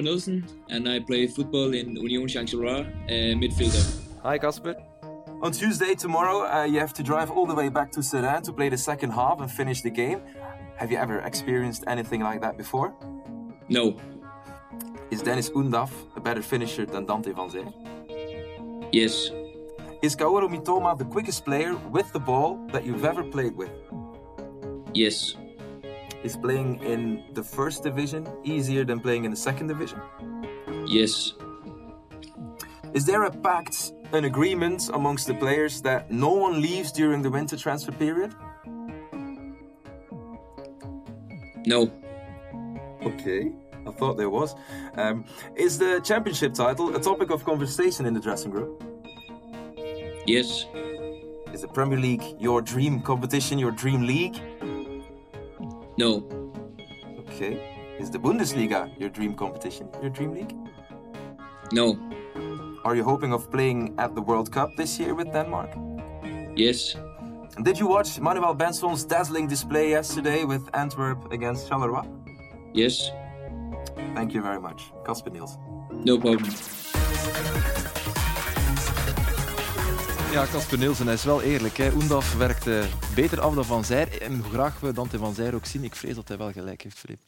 Casper Nielsen, and I play football in Union Saint-Gilloise, uh, midfielder. Hi, Casper. On Tuesday, tomorrow, uh, you have to drive all the way back to Sedan to play the second half and finish the game. Have you ever experienced anything like that before? No. Is Dennis Undaf a better finisher than Dante van Zee? Yes. Is Kaoru Mitoma the quickest player with the ball that you've ever played with? Yes. Is playing in the first division easier than playing in the second division? Yes. Is there a pact, an agreement amongst the players that no one leaves during the winter transfer period? No. Okay, I thought there was. Um, is the championship title a topic of conversation in the dressing room? Yes. Is the Premier League your dream competition, your dream league? No. Okay. Is the Bundesliga your dream competition, your dream league? No. Are you hoping of playing at the World Cup this year with Denmark? Yes. And did you watch Manuel Benson's dazzling display yesterday with Antwerp against Charleroi? Yes. Thank you very much, Casper Niels. No problem. Ja, Casper Nielsen, hij is wel eerlijk. Hè. Oendaf werkte beter af dan Van Zijr. En hoe graag we Dante Van Zijr ook zien, ik vrees dat hij wel gelijk heeft, Filip.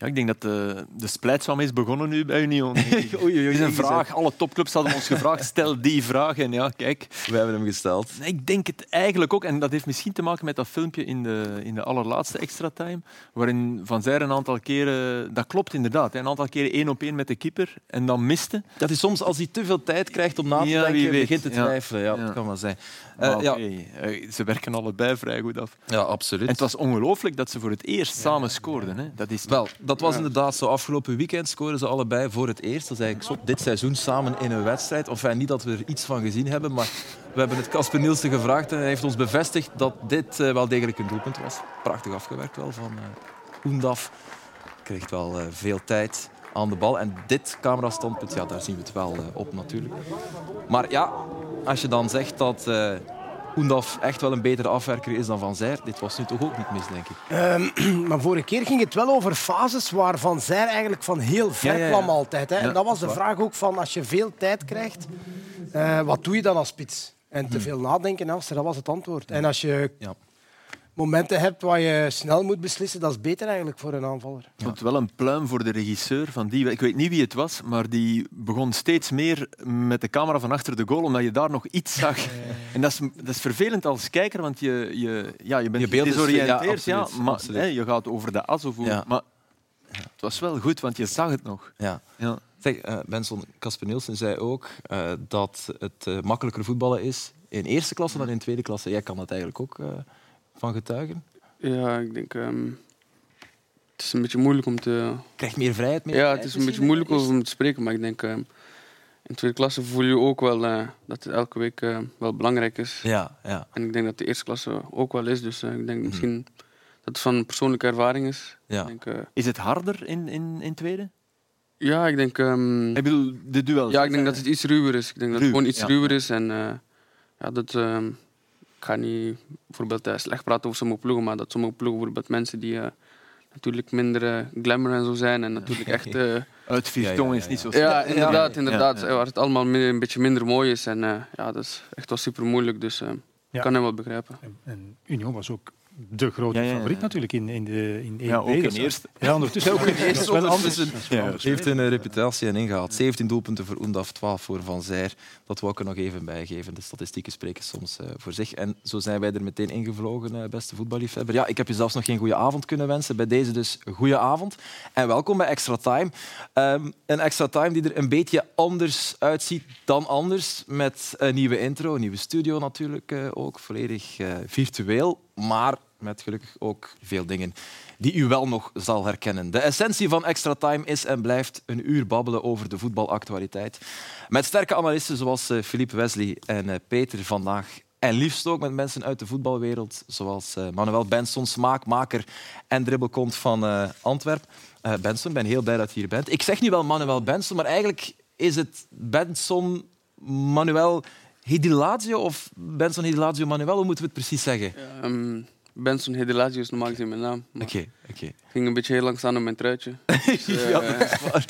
Ja, ik denk dat de, de splijtsam is begonnen nu bij Union. oei, oei, is een vraag. Alle topclubs hadden ons gevraagd, stel die vraag. En ja, kijk. We hebben hem gesteld. Ik denk het eigenlijk ook. En dat heeft misschien te maken met dat filmpje in de, in de allerlaatste extra time. Waarin Van Zijr een aantal keren... Dat klopt inderdaad. Een aantal keren één op één met de keeper. En dan miste. Dat is soms, als hij te veel tijd krijgt om na te Ja, wie denken, weet. begint te twijfelen. Ja, Ja. dat kan wel zijn. Maar Eh, ja. eh, Ze werken allebei vrij goed af. ja, absoluut. En het was ongelooflijk dat ze voor het eerst samen scoorden. Hè. Dat is Wel, dat was inderdaad zo. Afgelopen weekend scoren ze allebei voor het eerst. Dat is eigenlijk zot. Dit seizoen samen in een wedstrijd. Of niet dat we er iets van gezien hebben, maar we hebben het Casper Nielsen gevraagd en hij heeft ons bevestigd dat dit eh, wel degelijk een doelpunt was. Prachtig afgewerkt wel van uh, Oendaf. Kreeg wel eh, veel tijd aan de bal. En dit camerastandpunt, ja, daar zien we het wel op natuurlijk. Maar ja, als je dan zegt dat eh Oendaf echt wel een betere afwerker is dan Van Zijr, dit was nu toch ook niet mis, denk ik. Ehm, maar vorige keer ging het wel over fases waar Van Zijr eigenlijk van heel ver Ja, ja, ja. kwam altijd. Hè. En dat was de vraag ook van als je veel tijd krijgt, eh, wat doe je dan als spits? En te veel nadenken, dat was het antwoord. En als je Ja. Momenten hebt waar je snel moet beslissen, dat is beter eigenlijk voor een aanvaller. Ik vond het wel een pluim voor de regisseur van die. Ik weet niet wie het was, maar die begon steeds meer met de camera van achter de goal, omdat je daar nog iets zag. En dat is, dat is vervelend als kijker, want je, je, ja, je bent Je gedesoriënteerd, ja, absoluut, maar absoluut. hè, je gaat over de as of maar het was wel goed, want je zag het nog. Ja. Ja. Zeg, eh, Benson, Casper Nielsen zei ook eh, dat het eh, makkelijker voetballen is in eerste klasse dan in tweede klasse. Jij kan dat eigenlijk ook eh, van getuigen. Ja, ik denk... ehm, het is een beetje moeilijk om te... Krijgt meer vrijheid, meer Ja, het is een beetje moeilijk om te spreken, maar ik denk... ehm, in tweede klasse voel je ook wel eh, dat het elke week eh, wel belangrijk is. Ja, ja. En ik denk dat de eerste klasse ook wel is. Dus eh, ik denk misschien dat het van persoonlijke ervaring is. Ja. Ik denk, Is het harder in, in, in tweede? ja, ik denk... ehm, Ik bedoel, de duels. ja, ik denk dat het iets ruwer is. Ik denk dat het gewoon iets ja. ruwer is. En ja, dat... ik ga niet bijvoorbeeld eh, slecht praten over sommige ploegen, maar dat sommige ploegen, bijvoorbeeld mensen die eh, natuurlijk minder eh, glamour en zo zijn en natuurlijk echt... eh, ja, is niet zo Ja, slecht. inderdaad, ja. inderdaad. Ja, eh, Waar het allemaal een beetje minder mooi is. En eh, ja, dat is echt wel super moeilijk. Dus eh, Ja. ik kan hem wel begrijpen. En, en Union was ook de grote Ja, ja, ja, favoriet natuurlijk in, in de in Ja, ook in dus eerste. Ja, ondertussen ook in eerste. Wel anders. Anders. heeft een reputatie en ingehaald. 17 doelpunten voor Oendaf, 12 voor Van Zijr. Dat wil ik er nog even bij geven. De statistieken spreken soms eh, voor zich. En zo zijn wij er meteen ingevlogen, eh, beste voetballiefhebber. Ja, ik heb je zelfs nog geen goede avond kunnen wensen. Bij deze dus goede avond. En welkom bij Extra Time. Ehm, een Extra Time die er een beetje anders uitziet dan anders. Met een nieuwe intro, een nieuwe studio natuurlijk eh, ook. Volledig eh, virtueel. Maar met gelukkig ook veel dingen die u wel nog zal herkennen. De essentie van Extra Time is en blijft een uur babbelen over de voetbalactualiteit. Met sterke analisten zoals eh, Philippe Wesley en eh, Peter vandaag. En liefst ook met mensen uit de voetbalwereld, zoals eh, Manuel Benson, smaakmaker en dribbelkont van Antwerpen. Benson, ben heel blij dat je hier bent. Ik zeg nu wel Manuel Benson, maar eigenlijk is het Benson Manuel Hedilazio of Benson Hedilazio Manuel? Hoe moeten we het precies zeggen? Ehm, Benson Hedilazio is normaal gezien mijn naam. Oké, oké. Ik ging een beetje heel lang staan op mijn truitje. Dus, eh, ja, dat is waar.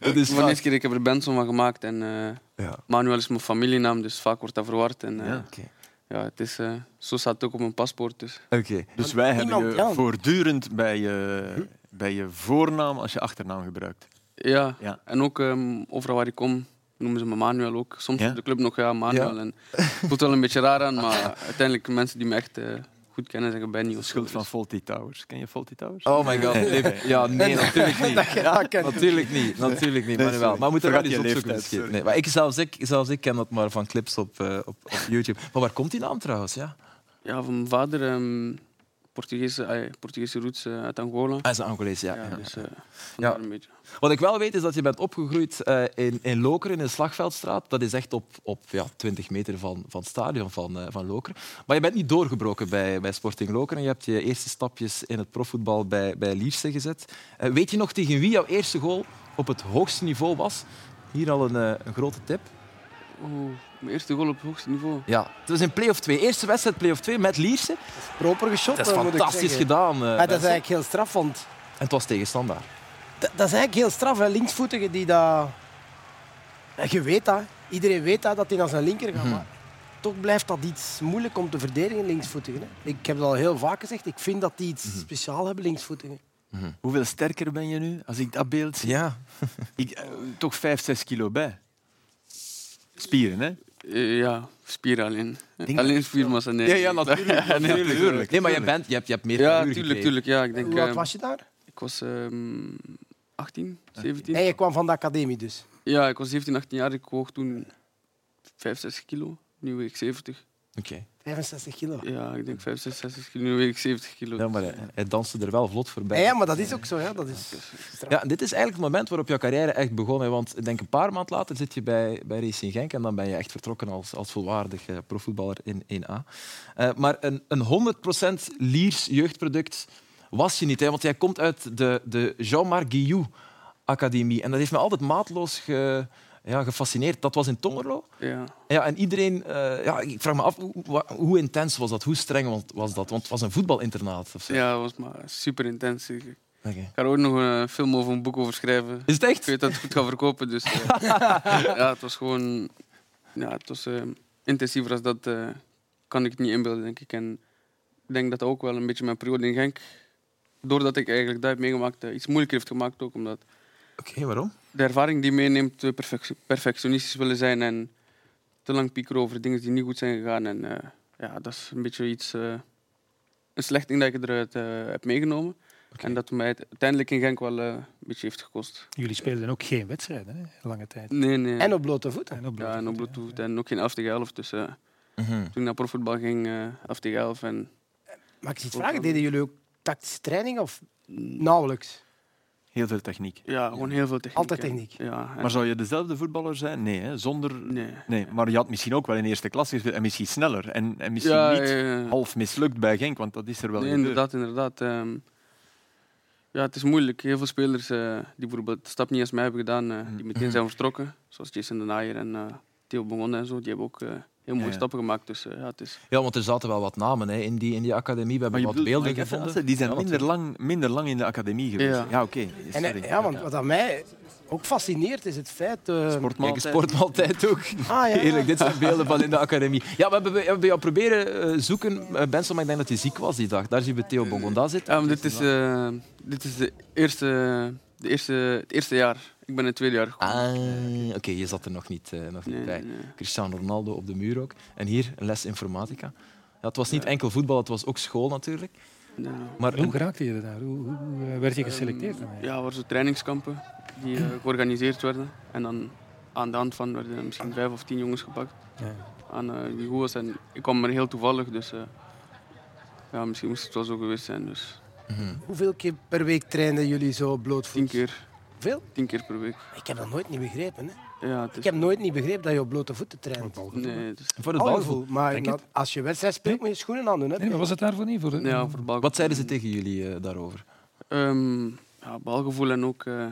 Dat is Van de eerste keer ik heb er Benson van gemaakt. En eh, Ja. Manuel is mijn familienaam, dus vaak wordt dat verward. En, eh, Ja. Oké. ja, het is, eh, zo staat het ook op mijn paspoort. Dus. Oké. Dus wij hebben je voortdurend bij je, bij je voornaam als je achternaam gebruikt. Ja. Ja. en ook ehm, overal waar ik kom noemen ze me Manuel ook. Soms Ja? op de club nog ja, Manuel. Ja. En het voelt wel een beetje raar aan, maar uiteindelijk mensen die me echt eh, goed kennen zeggen of zo. schuld van Faulty Towers. Ken je Faulty Towers? Oh my god. Nee, Ja, nee, natuurlijk niet. Ja. Natuurlijk niet, natuurlijk niet, Nee, maar wel. Maar we moeten wel eens opzoeken. Nee, maar ik, zelfs, ik, zelfs ik ken dat maar van clips op, eh, op, op YouTube. Maar waar komt die naam trouwens? Ja? Ja, van mijn vader, ehm Portugese, eh, Portugese roots eh, uit Angola. Hij is een Angolees, ja. ja, ja. dus, eh, Ja. een beetje. Wat ik wel weet is dat je bent opgegroeid eh, in, in Lokeren, in de Slagveldstraat. Dat is echt op, op ja, 20 meter van, van het stadion van, eh, van Lokeren. Maar je bent niet doorgebroken bij, bij Sporting Lokeren. Je hebt je eerste stapjes in het profvoetbal bij, bij Lierse gezet. Eh, weet je nog tegen wie jouw eerste goal op het hoogste niveau was? Hier al een, eh, een grote tip. Oeh, mijn eerste goal op het hoogste niveau. Ja, het was in play-off 2. Eerste wedstrijd play-off 2 met Lierse. Proper geschot, Dat is moet ik fantastisch gedaan. eh, dat is eigenlijk heel straf, want En het was tegen standaard. Dat, dat is eigenlijk heel straf. Hè. Linksvoetigen die dat... En je weet dat. Iedereen weet dat, dat hij naar zijn linker gaat. Mhm. Maar toch blijft dat iets moeilijk om te verdedigen, linksvoetigen. Hè. Ik heb het al heel vaak gezegd. Ik vind dat die iets Mhm. speciaal hebben, linksvoetigen. Hoeveel sterker ben je nu als ik dat beeld zie? Ja. Ik, eh, toch 5, 6 kilo bij. Spieren, hè? Eh, ja, spieren alleen. Denk- Alleen spiermassa, nee. Ja, ja, natuurlijk. Ja, natuurlijk. Nee, maar je, bent, je, hebt, je hebt meer Ja, uur tuurlijk. Ja, ik denk, Hoe oud ehm, was je daar? ik was ehm 18, 17. Nee, je kwam van de academie dus. Ja, ik was 17, 18 jaar. Ik woog toen 65 kilo. Nu weeg ik 70. Oké. 65 kilo. Ja, ik denk 65, 60 kilo. Nu weeg ik 70 kilo. Ja, maar hij, hij danste er wel vlot voorbij. Ja, ja, maar dat is ook zo. Ja. Dat is. Ja, dit is eigenlijk het moment waarop jouw carrière echt begon. hè, Want ik denk een paar maanden later zit je bij, bij Racing Genk en dan ben je echt vertrokken als, als volwaardig eh, profvoetballer in 1A. Eh, maar een, een 100% Liers jeugdproduct was je niet. Hè, want jij komt uit de, de Jean-Marc Guillou Academie. En dat heeft me altijd maatloos ge, ja, gefascineerd. Dat was in Tongerlo. Ja. Ja, en iedereen... eh, ja, ik vraag me af, hoe, intens was dat? Hoe streng was- dat? Want het was een voetbalinternaat. Of zo. ja, dat was maar super intens. Ik ga er ook nog een film of een boek over schrijven. Is het Ik echt? weet dat het goed gaat verkopen. Dus, eh, ja, het was gewoon... Ja, het was eh, intensiever als dat kan ik het niet inbeelden, denk ik. En ik denk dat dat ook wel een beetje mijn periode in Genk, doordat ik eigenlijk dat heb meegemaakt, eh, iets moeilijker heeft gemaakt ook. Omdat Oké, waarom? de ervaring die meeneemt, eh, perfec- perfectionistisch willen zijn en te lang piekeren over dingen die niet goed zijn gegaan. En eh, ja, dat is een beetje iets... eh, een slecht ding dat ik eruit eh, heb meegenomen. En dat mij uiteindelijk in Genk wel eh, een beetje heeft gekost. Jullie speelden ook geen wedstrijden, hè? lange tijd. Nee, nee. En op blote voeten. En op Ja, en op blote Bluetooth en ook geen 11 tegen 11. Dus eh, Mhm. toen ik naar profvoetbal ging, eh 11 tegen 11. En Mag ik iets vragen? Deden jullie ook tactische training of nauwelijks? Heel veel techniek. ja, gewoon heel veel techniek. Altijd techniek. Ja, en- Maar zou je dezelfde voetballer zijn? Nee, hè? zonder... Nee. Nee, maar je had misschien ook wel in eerste klas gespeeld en misschien sneller. En, en misschien Ja, niet ja, ja. half mislukt bij Genk, want dat is er wel Nee, inderdaad, inderdaad. Ehm, ja, het is moeilijk. Heel veel spelers eh, die bijvoorbeeld de stap niet als mij hebben gedaan, eh, die meteen zijn vertrokken. Zoals Jason de Naaier en eh, Theo Bongon en zo. Die hebben ook eh, heel mooie Ja. stappen gemaakt. Dus eh, ja, het is... Ja, want er zaten wel wat namen hè, in, die, in die academie. We Maar hebben je wat bedoelt, beelden gevonden. Die zijn Ja, minder, lang, minder lang in de academie geweest. Ja. Ja, oké. En, ja, want wat aan mij ook fascineert is het feit... eh, Kijk, een Sportmaaltijd. sportmaaltijd ook. Ah, ja. Heerlijk, dit zijn beelden van in de academie. Ja, we hebben, we hebben jou proberen eh, zoeken, uh, Benson, maar ik denk dat hij ziek was die dag. Daar zien we Theo Bongonda zitten. Ja, dit is, eh, dit is de eerste, de eerste, het eerste jaar. Ik ben in het tweede jaar gekomen. Ah, oké, je zat er nog niet, eh, nog niet Nee, bij. nee. Cristiano Ronaldo op de muur ook. En hier een les informatica. Ja, het was niet enkel voetbal, het was ook school natuurlijk. Ja. Maar Hoe geraakte je daar? Hoe, eh, werd je geselecteerd? eigenlijk? Ja, er waren zo trainingskampen die eh, georganiseerd werden. En dan aan de hand van werden misschien vijf of tien jongens gepakt. Ja. Aan eh, wie goed was. En ik kwam er heel toevallig, dus... eh, ja, misschien moest het wel zo geweest zijn. Dus Hoeveel keer per week trainen jullie zo blootvoet? tien keer, Veel? tien keer per week. Ik heb dat nooit niet begrepen. Hè. Ja, is, Ik heb nooit niet begrepen dat je op blote voeten traint. nee, is, Voor het balgevoel. Maar na- als je wedstrijd speelt, moet je schoenen aan doen. Hè? Nee, maar was het daarvoor niet? Voor de... ja, voor bal, Wat zeiden ze tegen jullie eh, daarover? Ehm, ja, balgevoel en ook eh,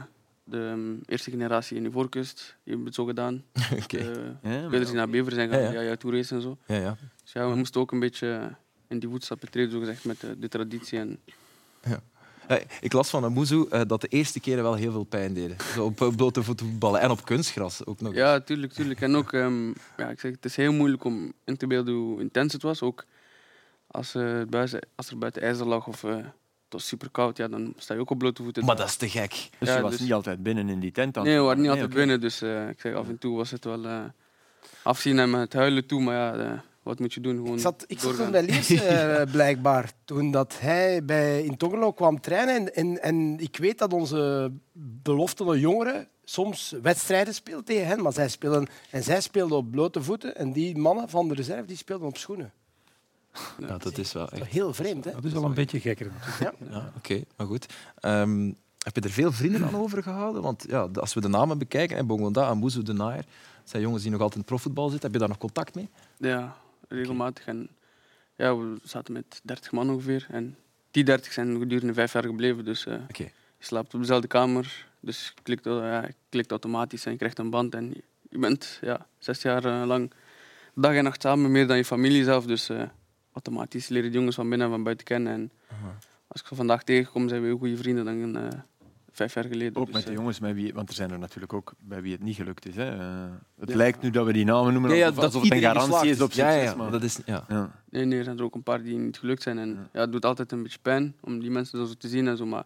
de ehm, eerste generatie in Ivoorkust. Die hebben het zo gedaan. Oké. Eh, Ja, Spelers die naar Bever zijn gaan, Ja, ja, ja. ja, en zo. Ja, ja. Dus ja, we moesten ook een beetje in die voetstappen treden, zo gezegd, met de, de traditie. En, Eh, Ik las van Amuzu eh, dat de eerste keren wel heel veel pijn deden. Zo op eh, blote voeten voetballen en op kunstgras ook nog. ja, tuurlijk, tuurlijk. En ook, ehm, ja, ik zeg, het is heel moeilijk om in te beelden hoe intens het was. Ook als, eh, het buiten, als er buiten ijzer lag of eh, het was super koud, ja, dan sta je ook op blote voeten. Maar dat is te gek. Dus Ja, je was dus- niet altijd binnen in die tent dan? Nee, we waren niet Nee, altijd binnen. Dus eh, ik zeg, af en toe was het wel eh, afzien en met huilen toe. Maar ja, eh, wat moet je doen? Gewoon Ik zat, ik zat toen bij Liers, eh, blijkbaar, toen dat hij bij, in Tongelo kwam trainen. En, en, en ik weet dat onze beloftende jongeren soms wedstrijden speelden tegen hen, maar zij spelen, en zij speelden op blote voeten. En die mannen van de reserve die speelden op schoenen. Ja, dat is wel echt. Heel vreemd, hè? Dat is al een beetje gekker. natuurlijk. Ja, Oké, maar goed. Ehm, heb je er veel vrienden aan overgehouden? Want ja, als we de namen bekijken, en Bongonda, Amuzu, De Nair, zijn jongens die nog altijd in het profvoetbal zitten. Heb je daar nog contact mee? Ja, regelmatig. En ja, we zaten met 30 man ongeveer. En die 30 zijn gedurende vijf jaar gebleven. Dus eh, je slaapt op dezelfde kamer. Dus je klikt, ja, je klikt automatisch en je krijgt een band. En je- bent ja, zes jaar eh, lang dag en nacht samen, meer dan je familie zelf. Dus eh, automatisch leer je de jongens van binnen en van buiten kennen. En als ik ze vandaag tegenkom, zijn we heel goede vrienden dan vijf jaar geleden. Ook Dus, met de eh, jongens, met wie, want er zijn er natuurlijk ook bij wie het niet gelukt is. Hè. Eh, het Ja. lijkt nu dat we die namen noemen alsof, alsof het een garantie is op Ja, succes. ja, maar- dat is, ja. Ja. Nee, nee, er zijn er ook een paar die niet gelukt zijn. En ja. het doet altijd een beetje pijn om die mensen zo te zien en zo. Maar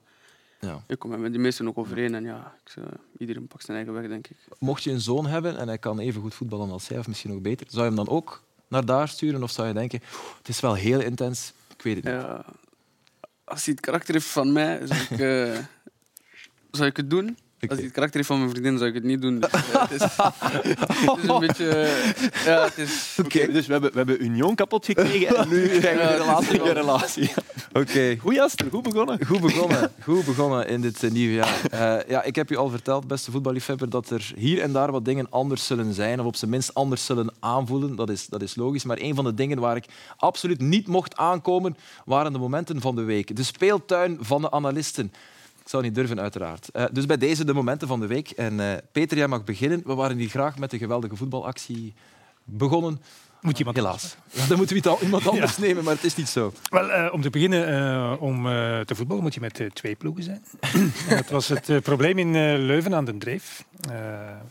Ja. ik kom met die meesten ook overeen. En ja, ik, zou- iedereen pakt zijn eigen weg, denk ik. Mocht je een zoon hebben en hij kan even goed voetballen als jij, of misschien nog beter, zou je hem dan ook naar daar sturen? Of zou je denken, "Oeh, het is wel heel intens, ik weet het niet. Ja, als hij het karakter heeft van mij, zou ik, eh, zou ik het doen. Als hij het karakter heeft van mijn vriendin, zou ik het niet doen. Dus, ja, het, is, het is een beetje... eh, ja, het is... Oké, dus we hebben, we hebben Union kapot gekregen en nu krijgen we een relatie. relatie. Oké. Goeie Aster, goed begonnen. Goed begonnen, goed begonnen in dit eh, nieuwe jaar. Eh, ja, ik heb u al verteld, beste voetballiefhebber, dat er hier en daar wat dingen anders zullen zijn, of op zijn minst anders zullen aanvoelen. Dat is, dat is logisch. Maar een van de dingen waar ik absoluut niet mocht aankomen, waren de momenten van de week. De speeltuin van de analisten. Ik zou niet durven, uiteraard. Eh, dus bij deze de momenten van de week. En eh, Peter, jij mag beginnen. We waren hier graag met de geweldige voetbalactie begonnen. Moet iemand Helaas. Ja, dan moeten we het al iemand anders nemen, maar het is niet zo. Wel, eh, om te beginnen, eh, om eh, te voetballen moet je met twee ploegen zijn. dat was het probleem in Leuven aan de Dreef.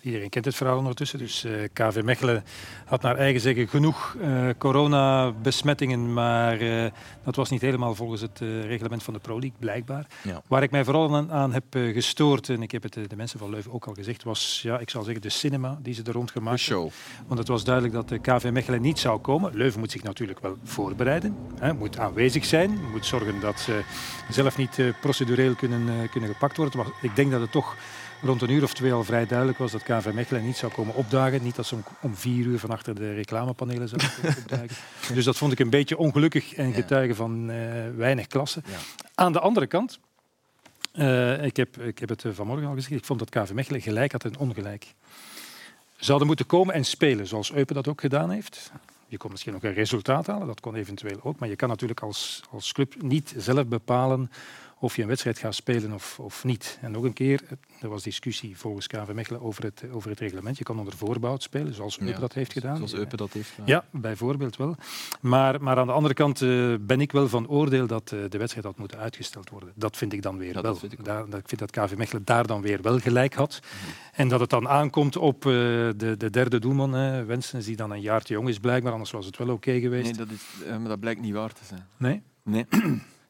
Iedereen kent het verhaal ondertussen. Dus KV Mechelen had naar eigen zeggen genoeg coronabesmettingen, maar dat was niet helemaal volgens het reglement van de Pro League, blijkbaar. Ja. Waar ik mij vooral aan, aan heb gestoord, en ik heb het de mensen van Leuven ook al gezegd, was, ja, ik zal zeggen, de cinema die ze er rond gemaakt hebben. Want het was duidelijk dat de KV Mechelen niet zou komen. Leuven moet zich natuurlijk wel voorbereiden. Hè, moet aanwezig zijn. Moet zorgen dat ze zelf niet eh, procedureel kunnen, eh, kunnen gepakt worden. Maar ik denk dat het toch rond een uur of twee al vrij duidelijk was dat KV Mechelen niet zou komen opdagen. Niet dat ze om, om vier uur van achter de reclamepanelen zouden opdagen. Dus dat vond ik een beetje ongelukkig en getuige van eh, weinig klasse. Ja. Aan de andere kant, ik, heb, ik heb het vanmorgen al gezegd, ik vond dat KV Mechelen gelijk had en ongelijk. Ze hadden moeten komen en spelen, zoals Eupen dat ook gedaan heeft. Je kon misschien ook een resultaat halen, dat kon eventueel ook. Maar je kan natuurlijk als, als club niet zelf bepalen of je een wedstrijd gaat spelen of, of niet. En nog een keer, er was discussie volgens KV Mechelen over het, over het reglement. Je kan onder voorbouw spelen, zoals Eupen Ja, dat heeft gedaan. Zoals Eupen dat heeft. Ja, bijvoorbeeld wel. Maar, maar aan de andere kant eh, ben ik wel van oordeel dat eh, de wedstrijd had moeten uitgesteld worden. Dat vind ik dan weer Ja, wel. dat vind ik. Daar, dat, ik vind dat KV Mechelen daar dan weer wel gelijk had. En dat het dan aankomt op eh, de, de derde doelman, eh, Wensens, die dan een jaar te jong is blijkbaar. Anders was het wel oké geweest. Nee, dat, is, maar dat blijkt niet waar te zijn. Nee? Nee.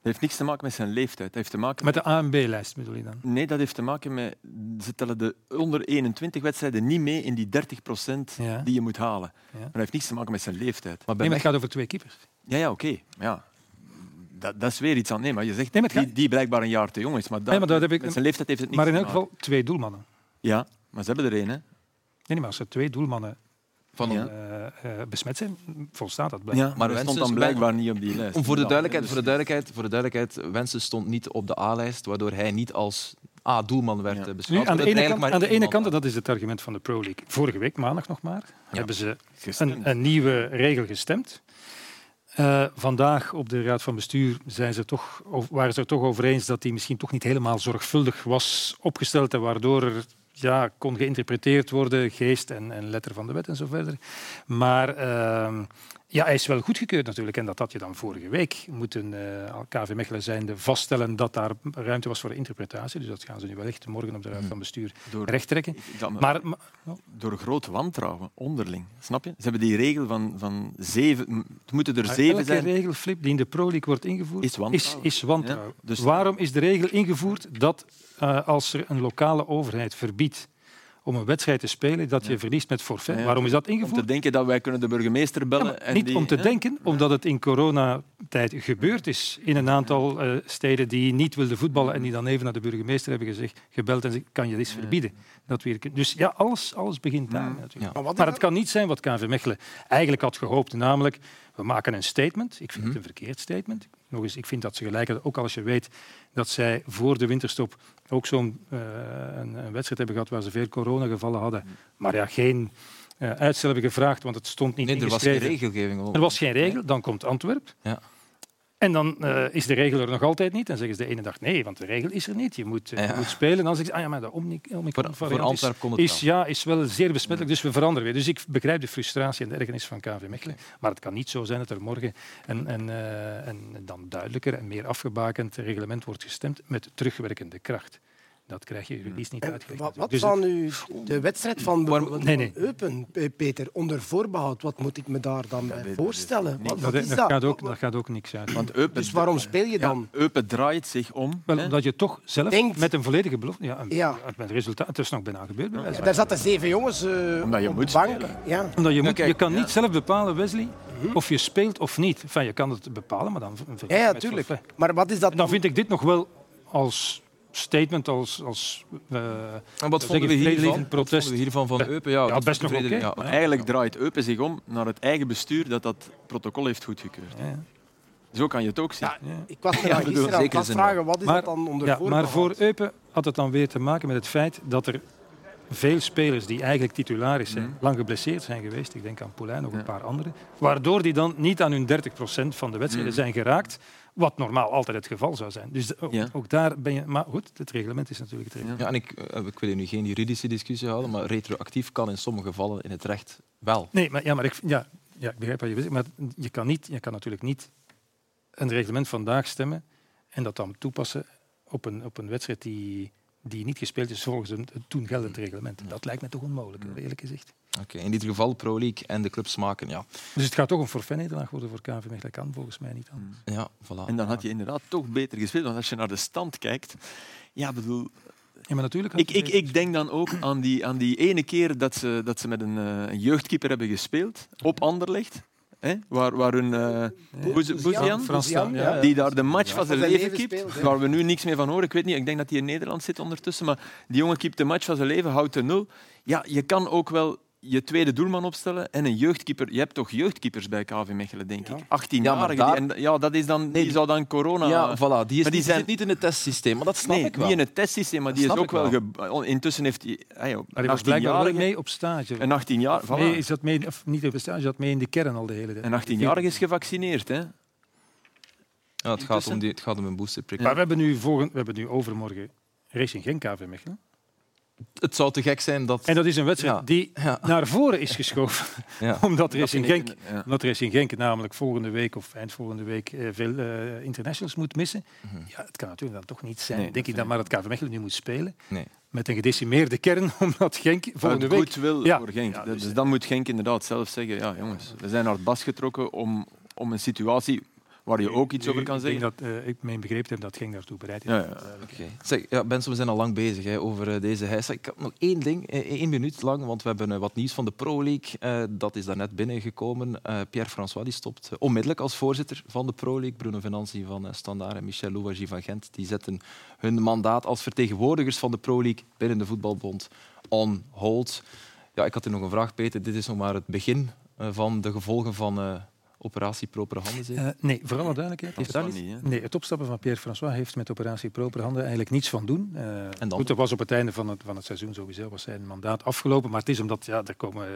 Heeft niks te maken met zijn leeftijd. Dat heeft te maken Met de A en B-lijst bedoel je dan? Nee, dat heeft te maken met... Ze tellen de onder 21 wedstrijden niet mee in die 30 Ja. die je moet halen. Ja. Maar dat heeft niets te maken met zijn leeftijd. Maar Nee, maar het gaat over twee keepers. Ja, ja, oké. Ja. Dat, dat is weer iets aan. Nee, maar je zegt Nee, maar het die, die blijkbaar een jaar te jong is. Maar, dat, Nee, maar dat heb ik- met zijn leeftijd heeft het niks Maar in elk geval twee doelmannen. Ja, maar ze hebben er één. Hè. Nee, nee, maar als er twee doelmannen van ja. uh, besmet zijn, volstaat dat blijkbaar. Ja, maar Wensen stond dan blijkbaar niet op die lijst. Om voor de duidelijkheid, voor de duidelijkheid, voor de duidelijkheid Wensen stond niet op de A-lijst, waardoor hij niet als A-doelman werd ja. beschouwd. Nu, aan de ene kant, aan de ene kant, en dat is het argument van de Pro League, vorige week, maandag nog maar, ja. hebben ze een, een, nieuwe regel gestemd. Uh, vandaag op de Raad van Bestuur zijn ze toch, waren ze er toch over eens dat die misschien toch niet helemaal zorgvuldig was opgesteld en waardoor er ja, kon geïnterpreteerd worden, geest en, en letter van de wet en zo verder. Maar uh, ja, hij is wel goedgekeurd natuurlijk. En dat had je dan vorige week moeten uh, KV Mechelen zijnde vaststellen dat daar ruimte was voor interpretatie. Dus dat gaan ze nu wellicht morgen op de Raad van Bestuur door, rechttrekken. Maar, maar, door groot wantrouwen, onderling. Snap je? Ze hebben die regel van, van zeven... Het moeten er zeven elke zijn. regel, Flip, die in de Pro League wordt ingevoerd, is wantrouwen. Is, is wantrouwen. Ja, dus Waarom is de regel ingevoerd dat uh, als er een lokale overheid verbiedt om een wedstrijd te spelen dat je ja. verliest met forfait. Ja, Waarom is dat ingevoerd? Om te denken dat wij kunnen de burgemeester bellen. Ja, en niet die, om te denken, omdat het in coronatijd gebeurd is in een aantal uh, steden die niet wilden voetballen en die dan even naar de burgemeester hebben gezegd, gebeld en kan je dit verbieden. Dat weer, dus ja, alles, alles begint daar natuurlijk. Maar, maar het kan niet zijn wat KV Mechelen eigenlijk had gehoopt, namelijk we maken een statement. Ik vind het een verkeerd statement. Nog eens, ik vind dat ze gelijk hadden, ook als je weet dat zij voor de winterstop ook zo'n uh, een, een, wedstrijd hebben gehad waar ze veel coronagevallen hadden. Maar ja, geen uh, uitstel hebben gevraagd, want het stond niet nee, er was geen regelgeving over. Er was geen regel, dan komt Antwerp. Ja. En dan uh, is de regel er nog altijd niet. Dan zeggen ze de ene dag nee, want de regel is er niet. Je moet, uh, ja. je moet spelen. Dan zeggen ze, ah ja, maar de Omicron variant is, is, ja, is wel zeer besmettelijk, dus we veranderen weer. Dus ik begrijp de frustratie en de ergernis van KV Mechelen. Maar het kan niet zo zijn dat er morgen een, een, uh, een dan duidelijker en meer afgebakend reglement wordt gestemd met terugwerkende kracht. Dat krijg je juridisch niet uitgelegd. Wat, wat dus zou nu de wedstrijd van, van nee, nee. Eupen, Peter, onder voorbehoud, wat moet ik me daar dan bij voorstellen? Wat, wat dat, is dat, dat? Gaat ook, dat gaat ook niks uit. Want Eupen, dus waarom speel je dan? Ja, Eupen draait zich om. Wel, omdat je toch zelf Denkt. met een volledige belofte... Ja, ja. Met resultaat, het is nog bijna gebeurd. Bij ja, daar zaten zeven jongens uh, omdat je op moet de bank. Ja. Omdat je, moet, je kan niet zelf bepalen, Wesley, of je speelt of niet. Enfin, je kan het bepalen, maar dan... Ja, ja natuurlijk. Maar wat is dat dan vind ik dit nog wel als statement als, als uh, en wat vonden we hiervan? Protest. Wat vonden we hiervan van Eupen? Ja, ja best nog oké. Okay. Ja, eigenlijk draait Eupen zich om naar het eigen bestuur dat dat protocol heeft goedgekeurd. Ja. Zo kan je het ook zien. Ja, ik was er ja, gisteren aan het vragen, wat is maar, dat dan onder ja, Maar voor Eupen had het dan weer te maken met het feit dat er veel spelers die eigenlijk titularis zijn, mm. lang geblesseerd zijn geweest. Ik denk aan Poulain, nog een paar anderen. Waardoor die dan niet aan hun 30% van de wedstrijden mm. zijn geraakt. Wat normaal altijd het geval zou zijn. Dus ook, ja. ook, daar ben je. Maar goed, het reglement is natuurlijk het reglement. Ja, en ik, ik wil nu geen juridische discussie houden, maar retroactief kan in sommige gevallen in het recht wel. Nee, maar, ja, maar ik, ja, ja, ik begrijp wat je zegt. Maar je kan, niet, je kan natuurlijk niet een reglement vandaag stemmen en dat dan toepassen op een, op een wedstrijd die, die niet gespeeld is volgens een, een toen geldend reglement. Dat lijkt me toch onmogelijk, eerlijk gezegd. Oké, okay, in ieder geval Pro League en de clubs maken, ja. Dus het gaat toch een forfait-nederlaag worden voor KV Mechelen? kan volgens mij niet anders. Ja, voilà. En dan had je inderdaad toch beter gespeeld, want als je naar de stand kijkt... Ja, bedoel... Ja, maar natuurlijk ik, ik, ik denk dan ook aan die, aan die ene keer dat ze, dat ze met een, uh, een jeugdkeeper hebben gespeeld, op Anderlecht. Hè? Waar, waar hun uh, Boezian, ja, ja, die daar de match van zijn leven keept, waar we nu niks meer van horen. Ik weet niet, ik denk dat hij in Nederland zit ondertussen, maar die jongen keept de match van zijn leven, houdt de nul. Ja, je kan ook wel je tweede doelman opstellen en een jeugdkeeper. Je hebt toch jeugdkeepers bij KV Mechelen, denk ik. 18 ja, jaar. Daar... Ja, dat is dan, nee, die zou dan corona... Ja, voilà. Die, is, die zijn... zit niet in het testsysteem, maar dat snap nee, ik wel. niet in het testsysteem, maar die is ook wel... wel ge... Intussen heeft hij... Hey, hij was mee op stage. Een 18 jaar... Voilà. Nee, is dat mee, of niet op stage, dat mee in de kern al de hele tijd. Een 18-jarige is gevaccineerd, hè. Ja, het, gaat om die, het gaat om een boosterprik. Maar we hebben, nu volgend, we hebben nu overmorgen Racing Genk KV Mechelen het zou te gek zijn dat... En dat is een wedstrijd ja. die ja. naar voren is geschoven. Ja. omdat, er is in Genk, omdat er is in Genk namelijk volgende week of eind volgende week uh, veel uh, internationals moet missen. Mm -hmm. ja, het kan natuurlijk dan toch niet zijn, nee, denk ik, dat maar het KV Mechelen nu moet spelen. Nee. Met een gedecimeerde kern, omdat Genk volgende week... goed wil voor Genk. dus, dus dan moet Genk inderdaad zelf zeggen, ja jongens, we zijn naar het bas getrokken om, om een situatie waar je ook iets over kan zeggen. Ik denk dat uh, ik mijn begrepen heb dat ging daartoe bereid is. Ja, ja. Okay. Zeg, ja, mensen, we zijn al lang bezig hè, over uh, deze hijs. Ik heb nog één ding, één minuut lang, want we hebben wat nieuws van de Pro League. dat is daarnet binnengekomen. Pierre François die stopt onmiddellijk als voorzitter van de Pro League. Bruno Venanzi van Standaard en Michel Louwagie van Gent die zetten hun mandaat als vertegenwoordigers van de Pro League binnen de voetbalbond on hold. Ja, ik had er nog een vraag, Peter. Dit is nog maar het begin van de gevolgen van uh, operatie Propere Handen. Uh, nee, voor alle duidelijkheid. Heeft dat niet? Nee, het opstappen van Pierre-François heeft met operatie Propere Handen eigenlijk niets van doen. en dan? Goed, dat was op het einde van het, van het seizoen sowieso was zijn mandaat afgelopen. Maar het is omdat ja, er komen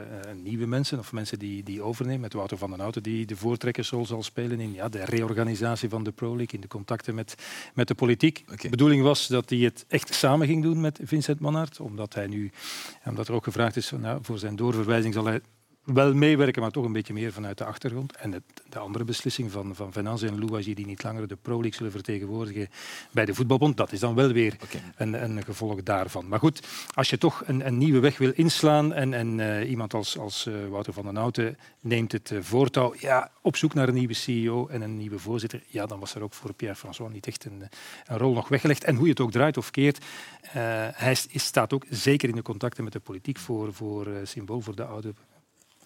nieuwe mensen of mensen die, die overnemen. Met Wouter van den Houten die de voortrekkersrol zal spelen in ja, de reorganisatie van de Pro League, in de contacten met, met de politiek. Okay. De bedoeling was dat hij het echt samen ging doen met Vincent Manhart. Omdat hij nu, omdat er ook gevraagd is nou, voor zijn doorverwijzing zal hij wel meewerken, maar toch een beetje meer vanuit de achtergrond. En het, de andere beslissing van, van Venanze en Louagie, die niet langer de Pro League zullen vertegenwoordigen bij de voetbalbond, dat is dan wel weer een, een, gevolg daarvan. Maar goed, als je toch een, een nieuwe weg wil inslaan en, en uh, iemand als, als uh, Wouter van den Houten neemt het uh, voortouw, ja, op zoek naar een nieuwe CEO en een nieuwe voorzitter, ja, dan was er ook voor Pierre-François niet echt een, een, rol nog weggelegd. En hoe je het ook draait of keert, hij staat ook zeker in de contacten met de politiek voor, voor symbool voor de oude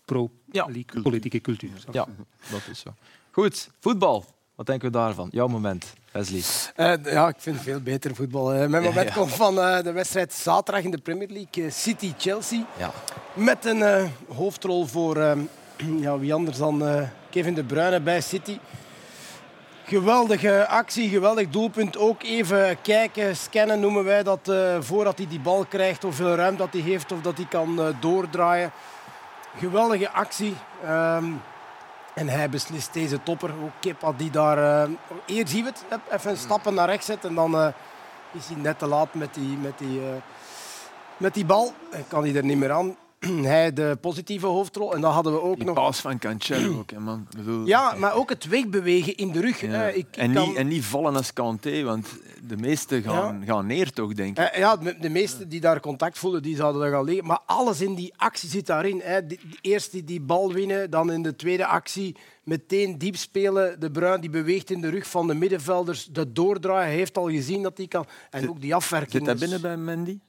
pro-politieke cultuur. Ja, dat is zo. Goed, voetbal. Wat denken we daarvan? Jouw moment, Wesley. Uh, ja, ik vind veel beter voetbal. Uh, mijn moment ja, ja. komt van uh, de wedstrijd zaterdag in de Premier League. City-Chelsea. Ja. Met een hoofdrol voor ja, wie anders dan Kevin De Bruyne bij City. Geweldige actie, geweldig doelpunt. Ook even kijken, scannen noemen wij dat. voordat hij die bal krijgt, hoeveel ruimte dat hij heeft of dat hij kan doordraaien. Geweldige actie. Um, en hij beslist deze topper. Ook die daar... Uh, eerst zien we het. Even stappen naar rechts zet. En dan uh, is hij net te laat met die, met die, uh, met die bal. En kan hij er niet meer aan. hij de positieve hoofdrol. En dan hadden we ook die nog... paas van Cancelo ook, man. Bedoel... Ja, maar ook het wegbewegen in de rug. Ja. Ik, en, kan... niet, en niet vallen als Kanté, want de meesten gaan, ja. gaan neer, toch, denk ik. Ja, de meesten die daar contact voelen, die zouden dat gaan liggen. Maar alles in die actie zit daarin. Hè. Eerst die, die bal winnen, dan in de tweede actie meteen diep spelen. De Bruin die beweegt in de rug van de middenvelders. De doordraaien, heeft al gezien dat hij kan. En ook die afwerking. Zit dat binnen bij Mandy?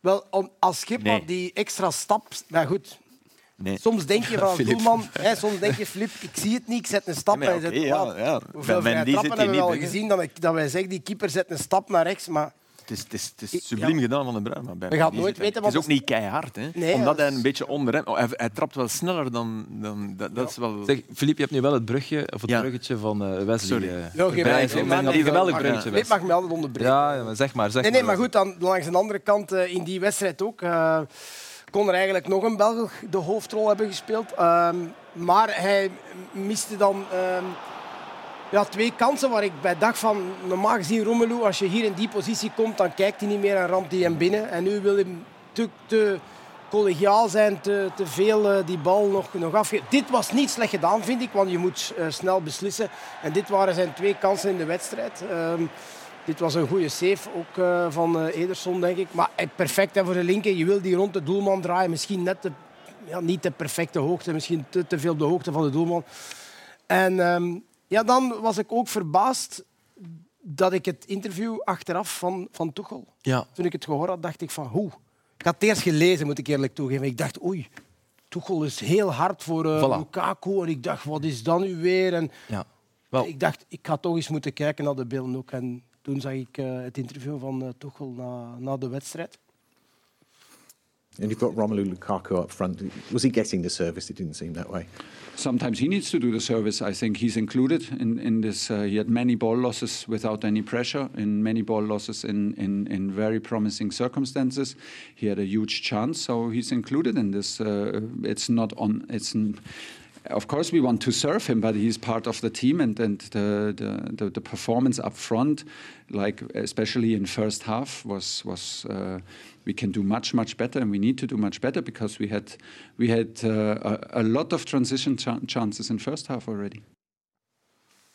Wel, als Schip nee. die extra stap... Nou goed, Nee. Soms denk je van doelman, hè, soms denk je, Flip, ik zie het niet, ik zet een stap. Ja, okay, ja, ja. Hoeveel vrije trappen hebben we al gezien dat, ik, dat wij zeggen, die keeper zet een stap naar rechts, maar... Het is, het is, het is subliem ja. gedaan van de Bruin. Maar we gaan nooit weten wat... Het is ook niet keihard. Hè? Nee, Omdat hij een beetje onder hem... Oh, hij, hij, trapt wel sneller dan... dan dat, dat is wel... Zeg, Filip, je hebt nu wel het, brugje, of het ja. bruggetje van uh, Wesley. Sorry. Uh, ja, geen bij, een geweldig bruggetje. Dit mag me altijd onderbreken. Ja, ja maar zeg maar. Zeg nee, nee, maar goed, dan langs de andere kant uh, in die wedstrijd ook... Uh, kon er eigenlijk nog een Belg de hoofdrol hebben gespeeld. Uh, maar hij miste dan uh, ja, twee kansen waar ik bij dacht van... Normaal gezien Romelu, als je hier in die positie komt, dan kijkt hij niet meer en ramt hij hem binnen. En nu wil hij te, te collegiaal zijn, te, te veel uh, die bal nog, nog afgeven. Dit was niet slecht gedaan, vind ik, want je moet uh, snel beslissen. En dit waren zijn twee kansen in de wedstrijd. Uh, dit was een goede save ook uh, van Ederson, denk ik. Maar perfect hè, voor de linker. Je wil die rond de doelman draaien. Misschien net de, ja, niet de perfecte hoogte. Misschien te, te veel op de hoogte van de doelman. En um, ja, dan was ik ook verbaasd dat ik het interview achteraf van, van Tuchel... Ja. Toen ik het gehoord had, dacht ik van... Hoe? Ik had het eerst gelezen, moet ik eerlijk toegeven. Ik dacht, oei, Tuchel is heel hard voor uh, voilà. Lukaku. En ik dacht, wat is dat nu weer? En ja. Wel. Ik dacht, ik ga toch eens moeten kijken naar de beelden ook. En toen zag ik uh, het interview van uh, Tuchel na, na de wedstrijd. And you've got Romelu Lukaku up front. Was he getting the service? It didn't seem that way. Sometimes he needs to do the service. I think he's included in, in this. Uh, he had many ball losses without any pressure, in many ball losses in, in, in very promising circumstances. He had a huge chance, so he's included in this. Uh, it's not on. It's of course we want to serve him, but he's part of the team, and, and the, the, the, performance up front, like especially in first half, was was uh, we can do much much better, and we need to do much better because we had we had uh, a, a, lot of transition ch chances in first half already.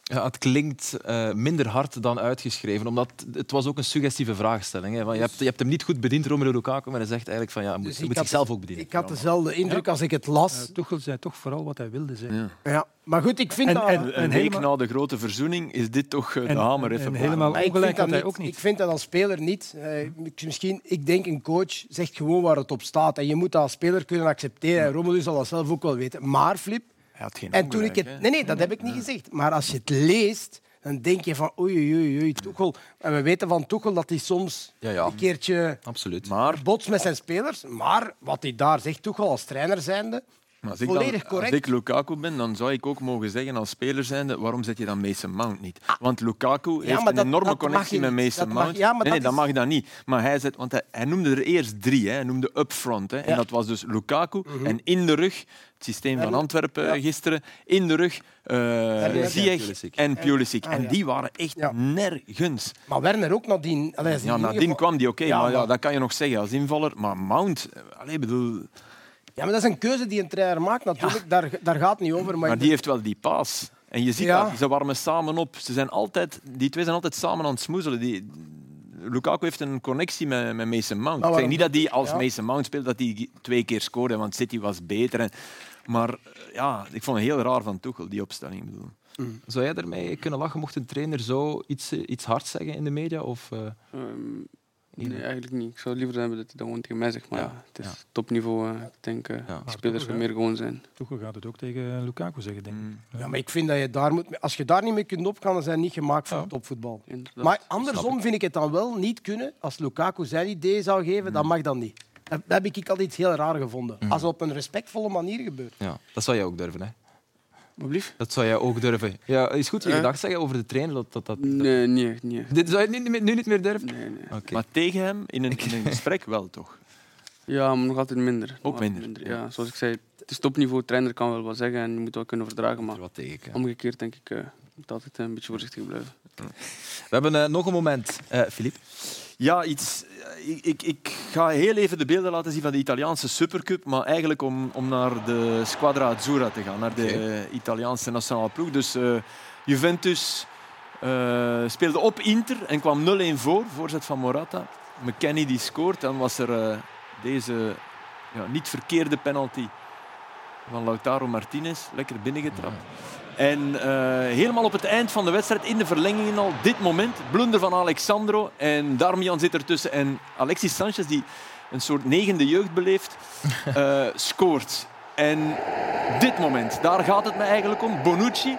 Ja, het klinkt uh, minder hard dan uitgeschreven, omdat het was ook een suggestieve vraagstelling. Hè. je, hebt, je hebt hem niet goed bediend, Romelu Lukaku, maar hij zegt eigenlijk van ja, hij moet, dus hij moet zichzelf ook bedienen. Ik had dezelfde indruk ja. als ik het las. Uh, Tuchel zei toch vooral wat hij wilde zeggen. Ja. ja. Maar goed, ik vind en, dat... En, een week na de grote verzoening is dit toch uh, de hamer even. En helemaal ongelijk had hij ook niet. Ik vind dat als speler niet. misschien, ik denk een coach zegt gewoon waar het op staat. En je moet dat als speler kunnen accepteren. Romelu zal dat zelf ook wel weten. Maar, Flip... Hij had geen en toen ik het, nee, nee, dat heb ik niet gezegd. Maar als je het leest dan denk je van oei, oei, oei, Tuchel. En we weten van Tuchel dat hij soms Ja, ja. een keertje Absoluut. Maar botst met zijn spelers. Maar wat hij daar zegt, Tuchel als trainer zijnde, als ik, dan, correct. als ik Lukaku ben, dan zou ik ook mogen zeggen als speler zijnde, waarom zet je dan Mason Mount niet? Want Lukaku heeft Ah. een dat- enorme dat connectie met. Mason Dat mag- Mount. ja, nee, nee, dat dat is- mag dat niet. Maar hij, zet, want hij, hij noemde er eerst drie. Hè. Hij noemde upfront. Hè. En dat was dus Lukaku. Mhm. En in de rug, het systeem van En- Antwerpen ja. gisteren, in de rug uh, En Ziyech Pulisic. en Pulisic. Ah, En ja. die waren echt Ja. nergens. Maar Werner ook nadien. Allee, Ja, nadien kwam die oké, Ja, maar ja, maar- dat kan je nog zeggen als invaller. Maar Mount, eh, allee, bedoel, Ja, maar dat is een keuze die een trainer maakt natuurlijk. Daar, daar gaat het niet over. Maar, Maar die heeft wel die paas. En je ziet Ja. dat, ze warmen samen op. Ze zijn altijd, die twee zijn altijd samen aan het smoezelen. Die, Lukaku heeft een connectie met, met Mason Mount. Ik zeg niet dat die als Ja. Mason Mount speelt, dat hij twee keer scoorde, want City was beter. En, maar eh, ja, ik vond het heel raar van Tuchel, die opstelling. Bedoel. Zou jij ermee kunnen lachen mocht een trainer zo iets, eh, iets hard zeggen in de media? Of, eh, Ehm, nee, eigenlijk niet. Ik zou liever hebben dat hij dat gewoon tegen mij zegt. Maar Ja, ja, het is ja. topniveau. eh, ik denk uh, Ja. die spelers toch, meer gewoon zijn. Tuchel gaat het ook tegen Lukaku zeggen, denk ik. Mm. Ja, maar ik vind dat je daar moet... Als je daar niet mee kunt opgaan, dan zijn niet gemaakt voor Ja. topvoetbal. Inderdaad. Maar andersom vind ik het dan wel niet kunnen. Als Lukaku zijn idee zou geven, dan mag dat niet. Dat dat heb ik altijd heel raar gevonden. Als het op een respectvolle manier gebeurt. ja, dat zou jij ook durven, hè? Dat zou jij ook durven. Ja, is goed je Eh? gedacht zeggen over de trainer. Dat, dat, dat, Nee. Niet echt. Dit zou je nu, niet meer- nu niet meer durven? Nee, nee. Maar tegen hem, in een, in een gesprek wel toch? Ja, maar nog altijd minder. Ook minder, Ja, zoals ik zei, het is topniveau. trainer kan wel wat zeggen en je moet wel kunnen verdragen. Maar wat tegen. ja. omgekeerd denk ik, eh moet altijd een beetje voorzichtig blijven. We hebben eh, nog een moment, eh Filip. Ja, iets, ik, ik, ik ga heel even de beelden laten zien van de Italiaanse Supercup, maar eigenlijk om, om naar de Squadra Azzurra te gaan, naar de Italiaanse nationale ploeg. Dus eh, Juventus eh, speelde op Inter en kwam 0-1 voor, voorzet van Morata. McKennie die scoort, dan was er eh, deze ja, niet verkeerde penalty van Lautaro Martinez, lekker binnengetrapt. En eh, helemaal op het eind van de wedstrijd, in de verlengingen al, dit moment, blunder van Alexandro. En Darmian zit ertussen. En Alexis Sanchez, die een soort negende jeugd beleeft, eh, scoort. En dit moment, daar gaat het me eigenlijk om. Bonucci,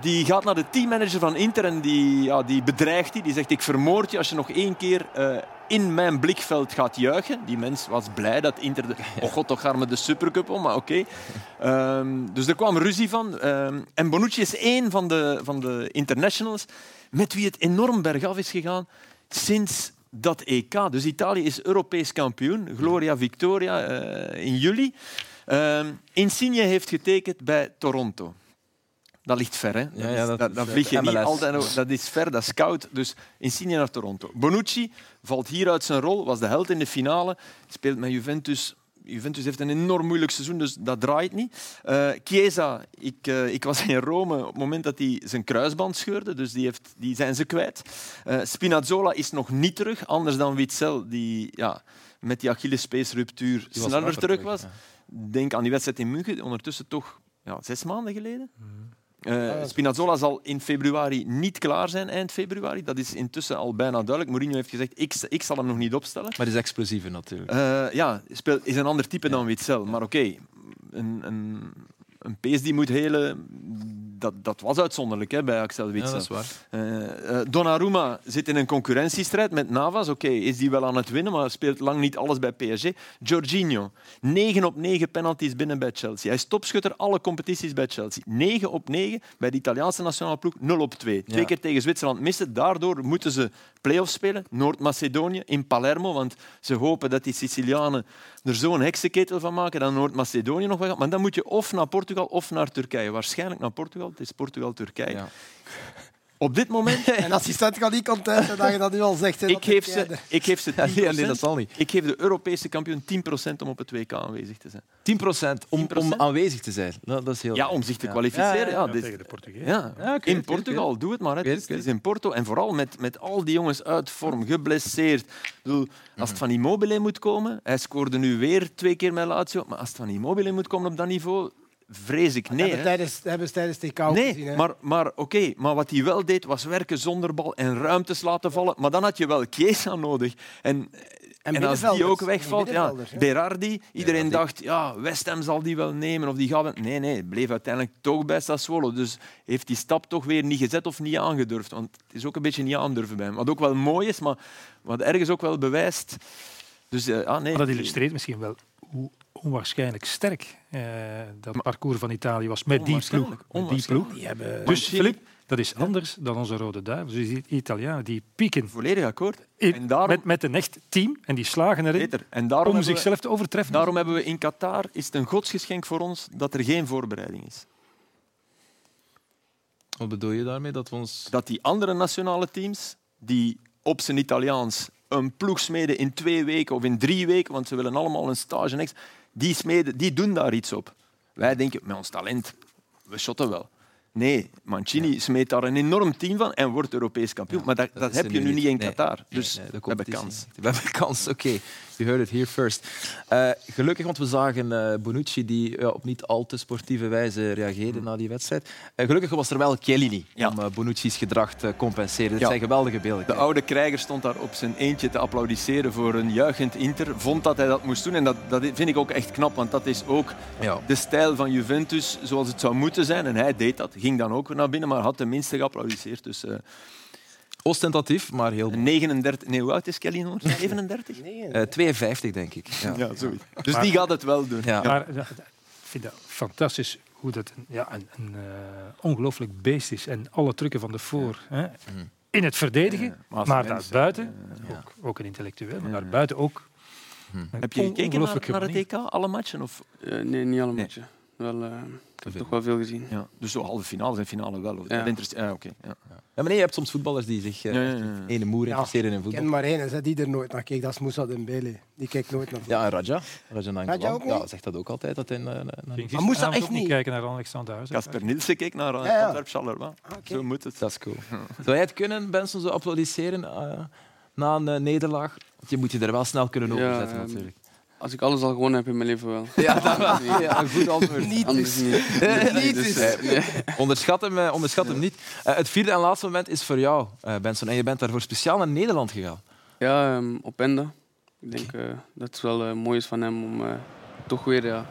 die gaat naar de teammanager van Inter en die, ja, die bedreigt die. Die zegt, ik vermoord je als je nog één keer eh, in mijn blikveld gaat juichen. Die mens was blij dat Inter... De, oh god, toch gaan we de Supercup om, maar oké. Ehm, dus er kwam ruzie van. Ehm, en Bonucci is één van de, van de internationals met wie het enorm bergaf is gegaan sinds dat EK. Dus Italië is Europees kampioen. Gloria Victoria eh, in juli. Ehm, Insigne heeft getekend bij Toronto. Dat ligt ver, hè? Dat, Ja, dat dat, is, dat vlieg je niet altijd. Dat is ver, dat is koud. Dus Insigne naar Toronto. Bonucci valt hier uit zijn rol, was de held in de finale. Speelt met Juventus. Juventus heeft een enorm moeilijk seizoen, dus dat draait niet. Eh Chiesa, ik, eh, ik was in Rome op het moment dat hij zijn kruisband scheurde, dus die, heeft, die zijn ze kwijt. Eh, Spinazzola is nog niet terug, anders dan Witzel, die ja, met die Achillespeesruptuur sneller terug was. ja. Denk aan die wedstrijd in München, ondertussen toch ja, zes maanden geleden. Mhm. Eh, Spinazzola zal in februari niet klaar zijn, eind februari. Dat is intussen al bijna duidelijk. Mourinho heeft gezegd, ik, ik zal hem nog niet opstellen. Maar is explosiever natuurlijk. Eh, ja, speelt, is een ander type dan Witzel. Maar oké, een, een, een pees die moet helen, dat, dat was uitzonderlijk hè, bij Axel ja, Witzel. dat is waar. Eh, eh, Donnarumma zit in een concurrentiestrijd met Navas. Oké, is die wel aan het winnen, maar speelt lang niet alles bij PSG. Jorginho, 9 op 9 penalties binnen bij Chelsea. Hij is topschutter alle competities bij Chelsea. 9 op 9 bij de Italiaanse nationale ploeg, 0 op 2. Twee Ja. keer tegen Zwitserland missen. Daardoor moeten ze play-offs spelen. Noord-Macedonië in Palermo, want ze hopen dat die Sicilianen er zo'n heksenketel van maken dat Noord-Macedonië nog wel gaat. Maar dan moet je of naar Portugal of naar Turkije. Waarschijnlijk naar Portugal. Het is Portugal-Turkije. Ja. Op dit moment En assistent gaat niet content zijn dat je dat nu al zegt. ik geef, ze, ik geef ze 10%. Ja, nee, nee, dat zal niet. Ik geef de Europese kampioen 10% om op het WK aanwezig te zijn. 10% om, 10%? om aanwezig te zijn. Nou, dat is heel Ja, om zich te Ja. kwalificeren. Ja, Ja, dit- tegen de Portugees. ja. In Portugal, doe het maar. Het, is, oké. het is in Porto. En vooral met, met al die jongens uit vorm, geblesseerd. Ik bedoel, als Mhm. het van Immobile moet komen, hij scoorde nu weer twee keer met Lazio, maar als het van Immobile moet komen op dat niveau, vrees ik nee. hebben, tijdens, hebben ze tijdens TK ook gezien. Nee, hè. maar, maar oké. Maar wat hij wel deed, was werken zonder bal en ruimtes laten vallen. Maar dan had je wel Chiesa nodig. En En En als die ook Die wegvalt, ja. Berardi, iedereen die- dacht, ja, West Ham zal die wel nemen of die gaat. Nee, nee, bleef uiteindelijk toch bij Sassuolo. Dus heeft die stap toch weer niet gezet of niet aangedurfd. Want het is ook een beetje niet aandurven bij hem. Wat ook wel mooi is, maar wat ergens ook wel bewijst. Dus eh, ah, nee. Maar dat illustreert misschien wel hoe onwaarschijnlijk sterk eh, dat parcours van Italië was met die ploeg. Met die ploeg. Die hebben... Dus Filip, dat is anders dan onze Rode Duivels. Dus die Italianen die pieken Volledig akkoord. in- En daarom- met, met een echt team en die slagen erin. En daarom om we- zichzelf te overtreffen. Daarom hebben we in Qatar, is het een godsgeschenk voor ons dat er geen voorbereiding is. Wat bedoel je daarmee? Dat we ons... Dat die andere nationale teams, die op zijn Italiaans een ploeg smeden in twee weken of in drie weken, want ze willen allemaal een stage en extra, die, smeden, die doen daar iets op. Wij denken, met ons talent, we shotten wel. Nee, Mancini smeet daar een enorm team van en wordt Europees kampioen. maar dat, dat, heb je nu niet in Qatar. nee, Dus nee, we hebben kans. We hebben kans, oké. You heard it here first. Eh, gelukkig, want we zagen eh, Bonucci die ja, op niet al te sportieve wijze reageerde na die wedstrijd. Eh, gelukkig was er wel Chiellini Ja. om Bonucci's gedrag te compenseren. Dat Ja. zijn geweldige beelden. De oude krijger stond daar op zijn eentje te applaudisseren voor een juichend Inter. Vond dat hij dat moest doen en dat, dat vind ik ook echt knap, want dat is ook Ja. de stijl van Juventus zoals het zou moeten zijn. En hij deed dat, ging dan ook naar binnen, maar had tenminste geapplaudisseerd. Dus eh, Ostentatief, maar heel... 39, nee, hoe oud is Kelly nog? 37? Nee, Eh 52, denk ik. Ja. Ja, zoiets. Dus die gaat het wel doen. Ja. Maar eh, ik vind dat fantastisch hoe dat een, ja, een, een eh, ongelooflijk beest is. En alle trucken van de voor. Hè, in het verdedigen, Ja, maar maar mens, daarbuiten, Ja. ook, ook een intellectueel, maar Ja. daarbuiten ook. Hm. een Heb je gekeken naar, naar het. EK, alle matchen? Of? Eh, nee, niet alle Nee. Wel, eh, ik heb toch wel veel gezien. Ja. Dus zo halve finales en finale wel. Ja. Interesse- ja, oké. Ja. Ja, maar nee, je hebt soms voetballers die zich eh, Ja, ja, ja. ene moer Ja. interesseren in Ik voetbal. ken maar één, hè, die er nooit naar kijkt. Dat is Moussa Dembele. Die kijkt nooit naar voetbal. Ja, en Raja. Raja. Raja ook niet? Ja, zegt dat ook altijd. Dat hij, eh, moest dat gisteravond echt ook niet niet? kijken naar Alexander Huizen. Casper Nielsen keek naar uh, Ja, ja. Antwerp. Ah. Zo moet het. Dat is cool. Zou jij het kunnen, Benson, zo applaudisseren eh, na een nederlaag? Want je moet je er wel snel kunnen overzetten, ehm, natuurlijk. Als ik alles al gewonnen heb in mijn leven wel. Ja, dat ja, een goed antwoord. Niet Anders dus. niet. Niet Dus, nee. Onderschat hem, eh, onderschat hem niet. Eh, het vierde en laatste moment is voor jou, eh, Benson. En je bent daarvoor speciaal naar Nederland gegaan. Ja, ehm, op Enda. Ik denk eh, dat het wel mooi is van hem om eh, toch weer, ja,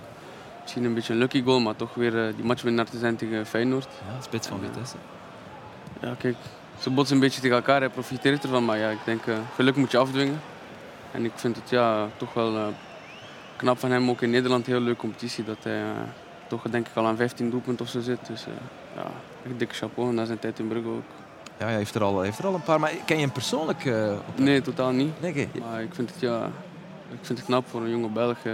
misschien een beetje een lucky goal, maar toch weer die matchwinnaar te zijn tegen Feyenoord. Ja, spits van Vitesse. Ja, kijk, ze botsen een beetje tegen elkaar, hij profiteert ervan, maar ja, ik denk eh, geluk moet je afdwingen. En ik vind het ja, toch wel eh, knap van hem, ook in Nederland, een heel leuke competitie, dat hij eh, toch denk ik al aan 15 doelpunten of zo zit. Dus eh, ja, echt dikke chapeau na zijn tijd in Brugge ook. Ja, hij heeft er al, heeft er al een paar. Maar ken je hem persoonlijk? eh, op- Nee, totaal niet. Nee. Maar ik vind het, ja, ik vind het knap voor een jonge Belg die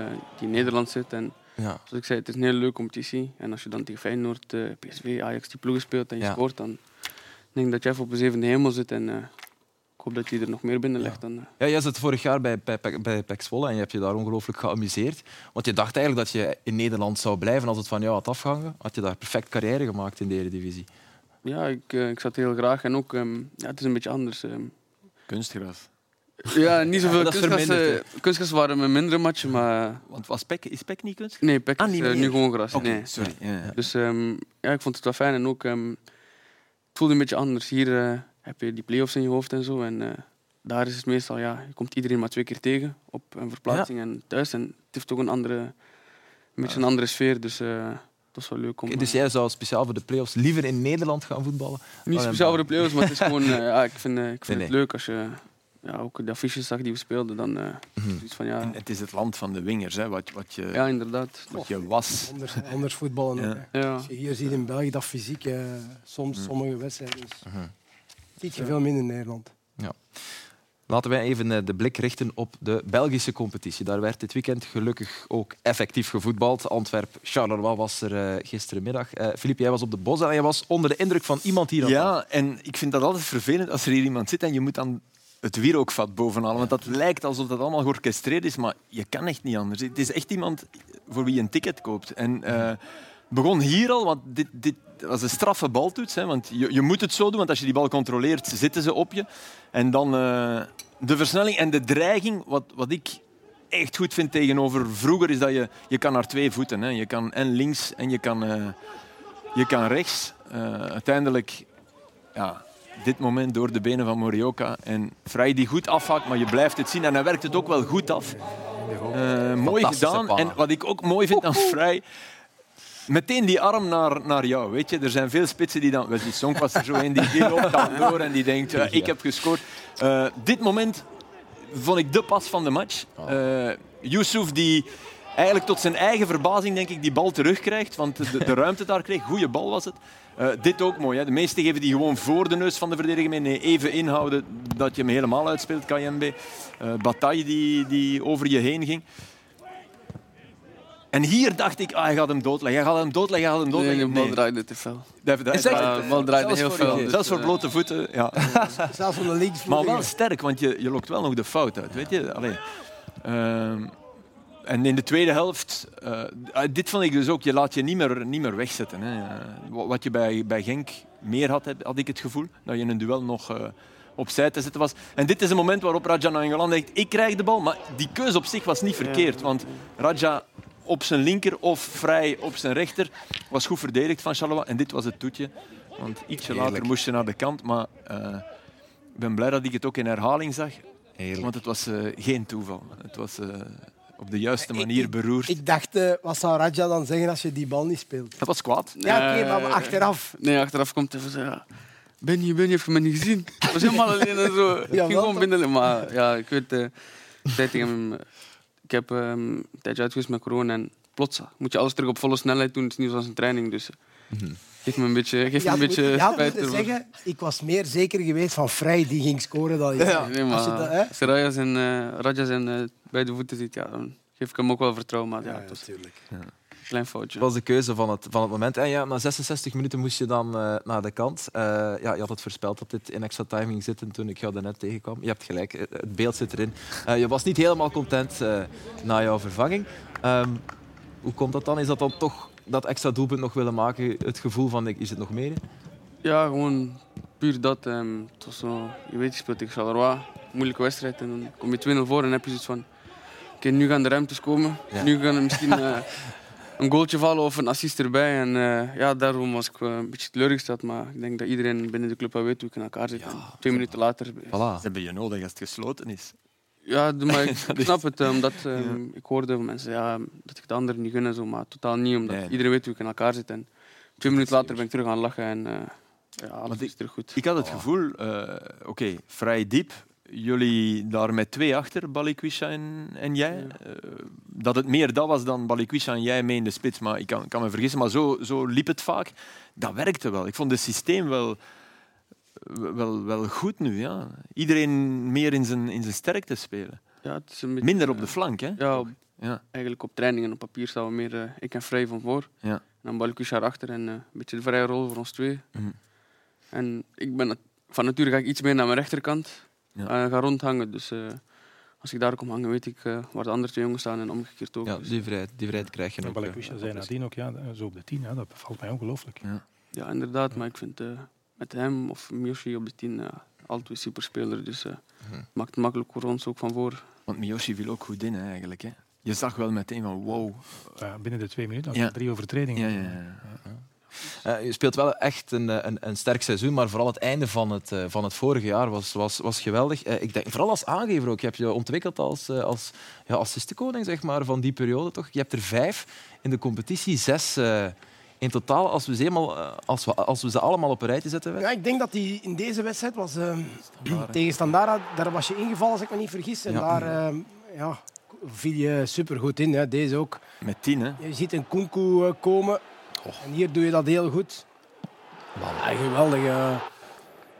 in Nederland zit. En Ja. zoals ik zei, het is een hele leuke competitie. En als je dan tegen Feyenoord, PSV, Ajax die ploegen speelt en je Ja. scoort, dan denk ik dat je even op een zevende hemel zit. En hoop dat je er nog meer binnen legt. Dan, eh. Ja, jij zat vorig jaar bij, bij, bij Zwolle en je hebt je daar ongelooflijk geamuseerd. Want je dacht eigenlijk dat je in Nederland zou blijven als het van jou had afgehangen. Had je daar perfect carrière gemaakt in de Eredivisie. Ja, ik, eh, ik zat heel graag. En ook, ehm, ja, het is een beetje anders. ehm. Kunstgras. ja, niet zoveel is kunstgras. eh, kunstgras waren mijn mindere matchen, maar... Want was Pek, is Pek niet kunstgras? Nee, Pek Ah, is nu gewoon gras. Nee. sorry. Ja, ja. Dus ehm, ja, ik vond het wel fijn. En ook, ehm, het voelde een beetje anders. Hier eh, heb je die play-offs in je hoofd en zo. En eh, daar is het meestal, ja, je komt iedereen maar twee keer tegen op een verplaatsing en thuis. En het heeft ook een andere, een beetje een andere sfeer. Dus eh dat is wel leuk om... Oké, dus eh, jij zou speciaal voor de play-offs liever in Nederland gaan voetballen? niet speciaal voor de play-offs, maar het is gewoon... eh, ja, ik vind, eh, ik vind Nee, het leuk als je ja, ook de affiches zag die we speelden. Dan eh Mhm. van, ja, En het is het land van de wingers, hè, wat, wat, je, ja, inderdaad. wat je was. Anders, anders voetballen. Ja. Als je hier ziet in België, dat fysiek, eh, soms Mm. sommige wedstrijden, is, Mhm. Ziet je veel minder in Nederland. Laten wij even eh, de blik richten op de Belgische competitie. Daar werd dit weekend gelukkig ook effectief gevoetbald. Antwerp-Charleroi was er eh, gisterenmiddag. Eh Filip, jij was op de bos en jij was onder de indruk van iemand hier. Ja, en ik vind dat altijd vervelend als er hier iemand zit en je moet dan het wierookvat bovenhalen. Want dat lijkt alsof dat allemaal georchestreerd is, maar je kan echt niet anders. Het is echt iemand voor wie je een ticket koopt. En eh, begon hier al, want dit, dit was een straffe baltoets. Hè, want je, je moet het zo doen, want als je die bal controleert, zitten ze op je. En dan eh, de versnelling en de dreiging, wat, wat ik echt goed vind tegenover vroeger, is dat je, je kan naar twee voeten. Hè. Je kan en links en je kan, eh, je kan rechts. Eh, uiteindelijk ja, dit moment door de benen van Morioka. En Vrij die goed afhaakt, maar je blijft het zien. En hij werkt het ook wel goed af. Mooi gedaan. En wat ik ook mooi vind aan Vrij... Meteen die arm naar, naar jou, weet je. Er zijn veel spitsen die dan... Die Song was er zo in, die, die loopt dan door en die denkt, ik heb gescoord. Uh, dit moment vond ik de pas van de match. Uh, Yusuf die eigenlijk tot zijn eigen verbazing denk ik die bal terugkrijgt, want de, de ruimte daar kreeg. Goede bal was het. Uh, dit ook mooi. Hè. De meesten geven die gewoon voor de neus van de verdediger mee. Nee, even inhouden dat je hem helemaal uitspeelt, KMB. Uh, Bataille die, die over je heen ging. En hier dacht ik, ah, hij gaat hem doodleggen, hij gaat hem doodleggen, hij gaat hem doodleggen. Nee, de bal draaide te veel. Dat, dat, de bal draaide heel veel. Dus, zelfs voor blote voeten, ja. zelfs van de links. Maar wel sterk, want je, je lokt wel nog de fout uit, weet je. Allee. Uh, en in de tweede helft, uh, dit vond ik dus ook, je laat je niet meer, niet meer wegzetten. Hè. Wat je bij, bij Genk meer had, had ik het gevoel, dat je in een duel nog uh, opzij te zetten was. En dit is een moment waarop Raja Nangolan denkt, ik krijg de bal. Maar die keuze op zich was niet verkeerd, want Raja op zijn linker of vrij op zijn rechter was goed verdedigd van Charleroi. En dit was het toetje, want ietsje Heerlijk. later moest je naar de kant. Maar ik ben blij dat ik het ook in herhaling zag, Heerlijk. want het was geen toeval. Het was op de juiste manier beroerd. Ik, ik dacht, uh, wat zou Raja dan zeggen als je die bal niet speelt? Dat was kwaad. Ja, oké, okay, maar achteraf. Nee, achteraf komt hij van ja. Ben je, ben je, heeft me niet gezien. Ik was helemaal alleen en zo. Ik ging gewoon binnen. Maar ja, ik weet, uh, tegen hem, ik heb um, een tijdje uitgeweest met corona en plots moet je alles terug op volle snelheid doen. Het is niet zoals een training, dus... Mm -hmm. Geef me een beetje, geef me een beetje ja, spijt. Ja, zeggen, ik was meer zeker geweest van Vrij die ging scoren dan je. Ja, nee, maar als je dat, hè? als Raja zijn, uh, Raja zijn uh, bij de voeten ziet, ja, dan geef ik hem ook wel vertrouwen. Maar ja, ja, natuurlijk. Ja. Klein foutje. Dat was de keuze van het, van het moment. En ja, na 66 minuten moest je dan uh, naar de kant. Uh, ja, je had het voorspeld dat dit in extra time ging zitten toen ik jou daarnet tegenkwam. Je hebt gelijk, het beeld zit erin. Uh, je was niet helemaal content na jouw vervanging. Um, hoe komt dat dan? Is dat dan toch dat extra doelpunt nog willen maken? Het gevoel van, is het nog meer? Ja, gewoon puur dat. Um, het was zo, je weet, je speelt tegen Charleroi. Moeilijke wedstrijd. En dan kom je 2-0 voor en heb je zoiets van... Oké, nu gaan de ruimtes komen. Ja. Nu gaan er misschien uh, een goaltje vallen of een assist erbij. En uh, ja, daarom was ik uh, een beetje teleurgesteld. Maar ik denk dat iedereen binnen de club wel weet hoe ik in elkaar zit. Ja. Twee minuten later... Voilà. Ze hebben je nodig als het gesloten is. Ja, maar ik snap het. Omdat um, ja. ik hoorde van mensen ja, dat ik de anderen niet gun en zo. Maar totaal niet, omdat nee. iedereen weet hoe ik in elkaar zit. En twee minuten later ben ik terug gaan lachen en ja, alles is terug goed. Ik had het gevoel, oké, okay, vrij diep jullie daar met twee achter, Balikwisha en, en jij. Ja. Uh, dat het meer dat was dan Balikwisha en jij mee in de spits. Maar ik kan, kan me vergissen, maar zo, zo liep het vaak. Dat werkte wel. Ik vond het systeem wel, wel, wel goed nu. Ja. Iedereen meer in zijn, in zijn sterkte spelen. Ja, het is een beetje, Minder op de flank. Hè? Ja, ja, eigenlijk op trainingen op papier staan we meer uh, ik en Vrij van voor. Ja. En dan Balikwisha erachter en uh, een beetje de vrije rol voor ons twee. Mm. En ik ben van nature ga ik iets meer naar mijn rechterkant ja. uh, ga rondhangen. Dus uh, als ik daar kom hangen, weet ik uh, waar de andere twee jongens staan en omgekeerd ook. Ja, dus. die, vrijheid, die vrijheid krijg je nog. Balakwisha zei nadien ook, ja, zo op de tien, ja, dat valt mij ongelooflijk. Ja. ja, inderdaad, maar ik vind met hem of Miyoshi op de tien altijd superspeler. Dus uh, hmm. maakt het makkelijk voor ons ook van voor. Want Miyoshi viel ook goed in hè, eigenlijk. Hè. Je zag wel meteen van wow. Ja, binnen de twee minuten, ja. drie overtredingen. Ja, ja, ja. Uh, je speelt wel echt een, eh, een, een, sterk seizoen, maar vooral het einde van het, uh, van het vorige jaar was, was, was geweldig. Uh, ik denk, vooral als aangever ook. Je hebt je ontwikkeld als, als ja, assistenkoning zeg maar, van die periode. Toch? Je hebt er vijf in de competitie, zes in totaal. Als we, ze eenmaal, als, we, als we ze allemaal op een rijtje zetten. Ja, ik denk dat die in deze wedstrijd was tegen Standaard, daar was je ingevallen, als ik me niet vergis. En ja. daar ja, viel je supergoed in. Hè. Deze ook. Met tien, hè? Je ziet een Kunku komen en hier doe je dat heel goed. Ja, geweldige,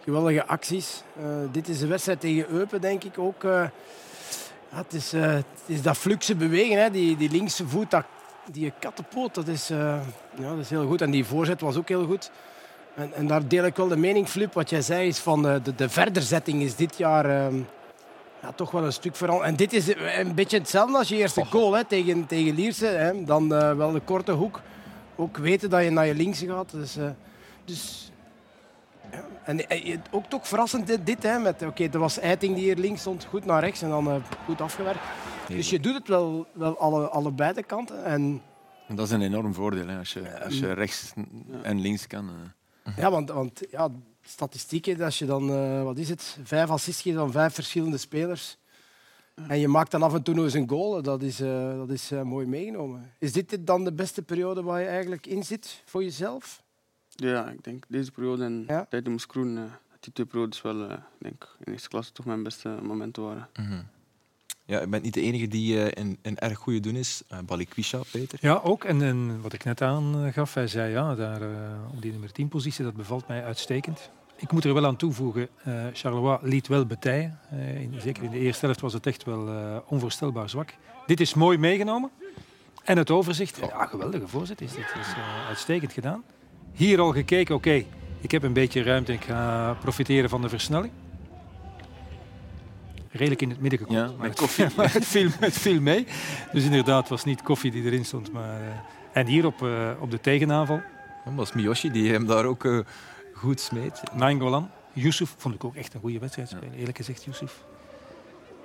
geweldige acties. Uh, dit is een wedstrijd tegen Eupen, denk ik ook. Uh, ja, het, is, uh, het is dat fluxe bewegen, hè. Die, die linkse voet, dat, die kattenpoot, dat is, ja, dat is heel goed. En die voorzet was ook heel goed. En, en daar deel ik wel de mening, Flip. Wat jij zei is van de, de verderzetting is dit jaar ja, toch wel een stuk veranderd. En dit is een beetje hetzelfde als je eerste goal hè, tegen, tegen Lierse. Hè. Dan wel de korte hoek ook weten dat je naar je links gaat. Dus, uh, dus ja. En uh, ook toch verrassend dit, dit hè, met, oké, okay, er was Eiting die hier links stond, goed naar rechts en dan uh, goed afgewerkt. Dus je doet het wel, wel alle, allebei de kanten. En, dat is een enorm voordeel hè, als, je, als je rechts en links kan. Ja, want, want ja, statistieken, als je dan, uh, wat is het, vijf assists geeft van vijf verschillende spelers. En je maakt dan af en toe nog eens een goal. Dat is, uh, dat is uh, mooi meegenomen. Is dit dan de beste periode waar je eigenlijk in zit voor jezelf? Ja, ik denk deze periode en ja? tijd in Moeskroen, uh, die twee periodes wel, ik denk in eerste klasse toch mijn beste momenten waren. Mm -hmm. Ja, je bent niet de enige die een, een erg goede doen is. Uh, Balikwisha, Peter. Ja, ook. En, en, wat ik net aangaf, hij zei ja, daar uh, op die nummer 10 positie, dat bevalt mij uitstekend. Ik moet er wel aan toevoegen, Charleroi liet wel betijen. In, zeker in de eerste helft was het echt wel onvoorstelbaar zwak. Dit is mooi meegenomen. En het overzicht, ja, geweldige voorzet is dit. is uitstekend gedaan. Hier al gekeken, oké, okay, ik heb een beetje ruimte, ik ga profiteren van de versnelling redelijk in het midden gekomen. Ja, met koffie. maar het, viel, het viel mee. Dus inderdaad, was niet koffie die erin stond. Maar, uh, en hier op, uh, op de tegenaanval. Dat was Miyoshi die hem daar ook uh, goed smeet. Nainggolan. Yusuf vond ik ook echt een goede wedstrijd spelen, eerlijk gezegd, Yusuf.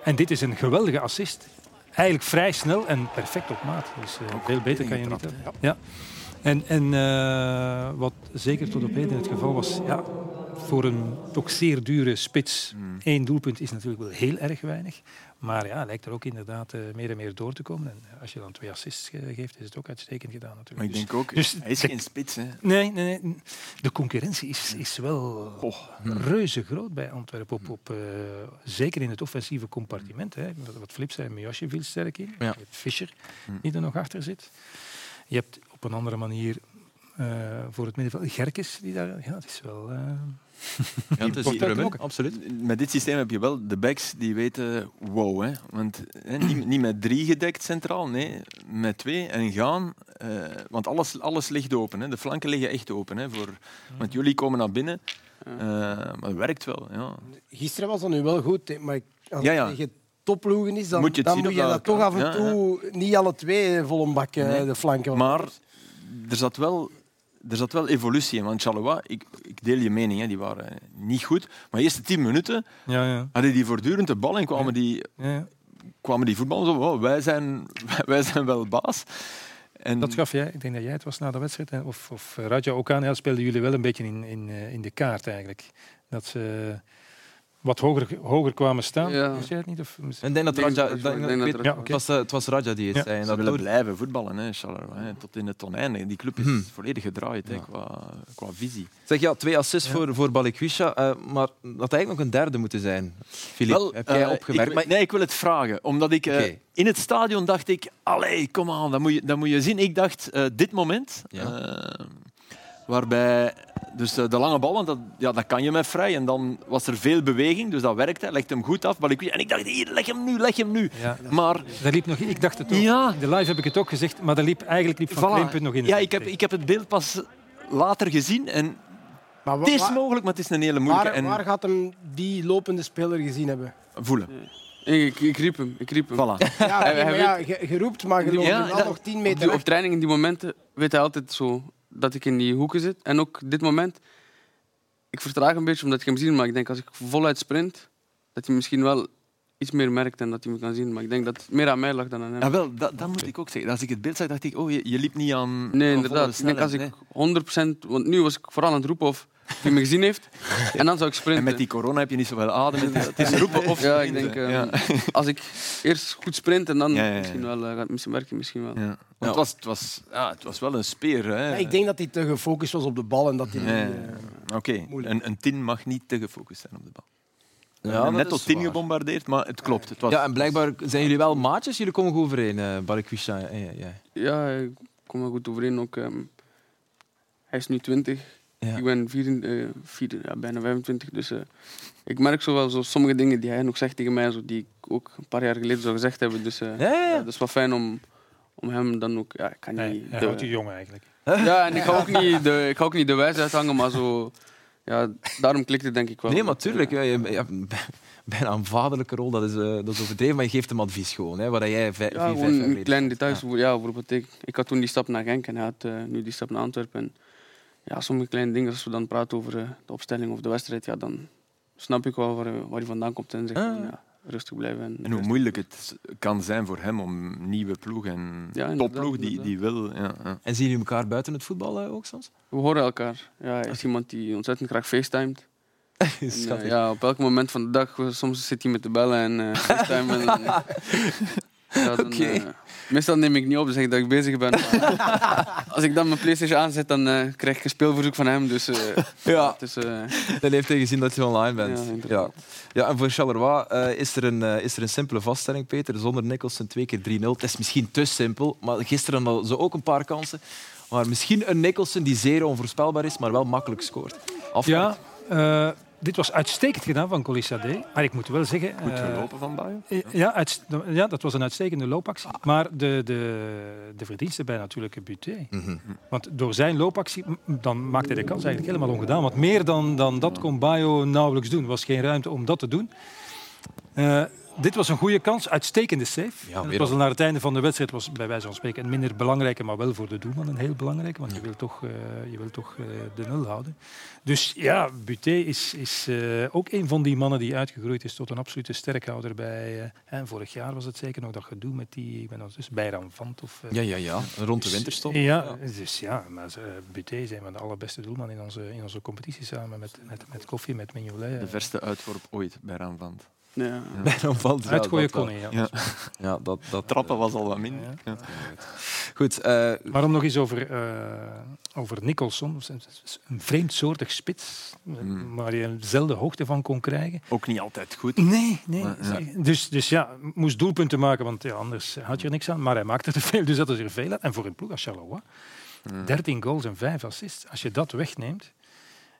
En dit is een geweldige assist. Eigenlijk vrij snel en perfect op maat. Dus veel beter kan je niet hebben. Ja. En, en wat zeker tot op heden het geval was, ja, voor een toch zeer dure spits. Mm. Eén doelpunt is natuurlijk wel heel erg weinig. Maar ja, lijkt er ook inderdaad uh, meer en meer door te komen. En als je dan twee assists geeft, is het ook uitstekend gedaan natuurlijk. Maar ik denk ook, dus, hij is geen spits. Hè? Nee, nee, nee, de concurrentie is, is wel oh, reuze groot bij Antwerpen. Op, op, uh, zeker in het offensieve compartiment. Hè. Wat Flip zei, Miosje viel sterk in. Ja. Je hebt Fischer, die er nog achter zit. Je hebt op een andere manier uh, voor het middenveld Gerkes, die daar... Ja, het is wel... Ja, het is ook. absoluut. Met dit systeem heb je wel de backs die weten wow. Hè. Want hè, niet, niet, met drie gedekt centraal, nee, met twee en gaan. Uh, want alles, alles ligt open. Hè. De flanken liggen echt open. Hè, voor, want jullie komen naar binnen. Uh, maar het werkt wel. Ja. Gisteren was dat nu wel goed, maar als ja, ja. tegen topploegen is, dan moet je, dan moet je dat toch af en toe ja, niet alle twee vol een bak nee. de flanken. Maar er zat wel er zat wel evolutie in. Want Charleroi, ik, ik deel je mening, hè, die waren niet goed. Maar de eerste tien minuten ja, ja. hadden die voortdurend de bal en kwamen die, ja. kwamen die voetballers zo, oh, wij, zijn, wij zijn wel baas. En dat gaf jij, ik denk dat jij het was na de wedstrijd, of, of Raja ook aan, ja, speelden jullie wel een beetje in, in, eh, in de kaart eigenlijk. Dat ze wat hoger, hoger kwamen staan. Ja. jij het niet? Of ik denk dat Raja... Dat, dat, dat, ja, okay. het, was, het was Raja die het ja. zei. En dat willen blijven voetballen, hè, tot in het tonijn. Die club is hmm. volledig gedraaid hè, qua, qua visie. Zeg, ja, twee assists voor, voor Balikwisha, uh, maar dat eigenlijk nog een derde moeten zijn. Philippe, heb jij uh, opgemerkt? Ik, nee, ik wil het vragen. Omdat ik... Uh, okay. In het stadion dacht ik, allee, kom aan, dat moet je, dat moet je zien. Ik dacht, dit moment... Waarbij dus de lange bal, want dat, ja, dat kan je met vrij. En dan was er veel beweging, dus dat werkte. Legt hem goed af. Maar ik, en ik dacht, hier, leg hem nu, leg hem nu. Ja. Maar, dat liep nog, ik dacht het ook. Ja. In de live heb ik het ook gezegd, maar dat liep eigenlijk liep van voilà. nog in. Ja, ik heb, ik heb het beeld pas later gezien. En maar het is mogelijk, maar het is een hele moeilijke. Waar, en... waar gaat hem die lopende speler gezien hebben? Voelen. Ik, ik, riep hem. Ik riep hem. Voilà. Ja, hij, hij ja, je, je, roept, maar je loopt ja, nog 10 meter. Op, die, op training in die momenten weet hij altijd zo dat ik in die hoeken zit. En ook dit moment, ik vertraag een beetje omdat ik hem zie, maar ik denk als ik voluit sprint, dat hij misschien wel iets meer merkt en dat hij me kan zien. Maar ik denk dat het meer aan mij lag dan aan hem. Ja, wel, dat, dat moet ik ook zeggen. Als ik het beeld zag, dacht ik, oh, je, je liep niet aan. Nee, inderdaad. Ik denk als ik 100%, want nu was ik vooral aan het roepen of hij me gezien heeft. En dan zou ik sprinten. En met die corona heb je niet zoveel adem. Het is roepen of Ja, ik denk, ja. als ik eerst goed sprint en dan ja, ja, misschien wel, uh, gaat misschien werken. Misschien wel. Ja. Het, was, het, was, ja, het was wel een speer. Hè. ik denk dat hij te gefocust was op de bal. en dat hij. Uh, Oké, okay. een, een tin mag niet te gefocust zijn op de bal. Ja, net tot tien gebombardeerd, maar het klopt. Het was... Ja, en blijkbaar zijn jullie wel maatjes. Jullie komen goed overeen, uh, Barakwisha. Ja, ja. ja, ik kom wel goed overeen. Ook, um, hij is nu 20. Ja. Ik ben uh, ja, bijna 25. Dus uh, ik merk zo wel zo sommige dingen die hij nog zegt tegen mij, zo, die ik ook een paar jaar geleden zou gezegd hebben. Dus uh, ja, ja, dat is wel fijn om, om hem dan ook. Ja, ik kan nee, niet. Hij houdt je jong eigenlijk. Ja, en ik ga ook niet de, ik ga ook niet de wijsheid hangen, maar zo. Ja, daarom klikt het denk ik wel. Nee, maar tuurlijk. Ja, je, ja, bijna een vaderlijke rol, dat is, uh, dat is overdreven, maar je geeft hem advies gewoon. Hè, waar jij vijf, ja, vier, vijf kleine details. Ja. ja, bijvoorbeeld ik, ik had toen die stap naar Genk en hij had uh, nu die stap naar Antwerpen ja, sommige kleine dingen, als we dan praten over uh, de opstelling of de wedstrijd, ja, dan snap ik wel waar, waar hij vandaan komt. En zegt, ah. ja, rustig blijven. En, En hoe moeilijk het kan zijn voor hem om nieuwe ploeg en Ja, topploeg die, die wil. Ja, ja. En zien jullie elkaar buiten het voetbal eh, ook soms? We horen elkaar. Ja, hij is iemand die ontzettend graag facetimet. En, eh, ja, op elk moment van de dag, eh, soms zit hij met de bellen en eh FaceTime. En, dan, ja, dan, Oké. eh, meestal neem ik niet op, zeg ik dat ik bezig ben. Als ik dan mijn Playstation aanzet, dan eh, krijg ik een speelverzoek van hem. Dus, eh, Ja, is, eh, dan heeft hij gezien dat je online bent. Ja, Ja, ja. en voor Charleroi eh, is, er een, eh, is er een simpele vaststelling, Peter. Zonder Nicholson twee keer 3-0. Het is misschien te simpel, maar gisteren hadden ze ook een paar kansen. Maar misschien een Nicholson die zeer onvoorspelbaar is, maar wel makkelijk scoort. Afwerkt. Ja, eh, dit was uitstekend gedaan van Colissade. Maar ik moet wel zeggen... Goed eh, gelopen van Bayo. eh, Ja, ja, dat was een uitstekende loopactie. Maar de, de, de verdienste bij natuurlijk Buté. Mhm. Want door zijn loopactie dan maakte hij de kans eigenlijk helemaal ongedaan. Want meer dan, dan dat kon Bayo nauwelijks doen. Er was geen ruimte om dat te doen. Eh, dit was een goede kans, uitstekende save. Ja, het was al. naar het einde van de wedstrijd, was bij wijze van spreken een minder belangrijke, maar wel voor de doelman een heel belangrijke. Want je wil toch, eh, je wil toch eh, de nul houden. Dus ja, Buté is, is eh, ook een van die mannen die uitgegroeid is tot een absolute sterkhouder bij. hè, vorig jaar was het zeker nog dat gedoe met die, ik ben ondertussen bij Ramvant of. Ja, ja, ja. Rond de winterstop. ja, dus ja, maar Buté een van de allerbeste doelman in onze, in onze competitie samen met, met, met Koffie, met Mignolet. De verste uitworp ooit bij Raanvand. Ja. Bijna valt ja, Uitgooien kon hij, ja. Ja. Ja, dat, dat, Trappen was al wat minder. Ja. Ja. Goed, eh, Maar om nog eens over, eh over Nicholson, een vreemdsoortig spits, eh, Hmm. waar je zelden hoogte van kon krijgen. Ook niet altijd goed. Nee, nee. Ja. Dus, dus ja, moest doelpunten maken, want ja, anders had je er niks aan. Maar hij maakte te veel, dus dat is er veel aan. En voor een ploeg als Charleroi, 13 goals en 5 assists. Als je dat wegneemt,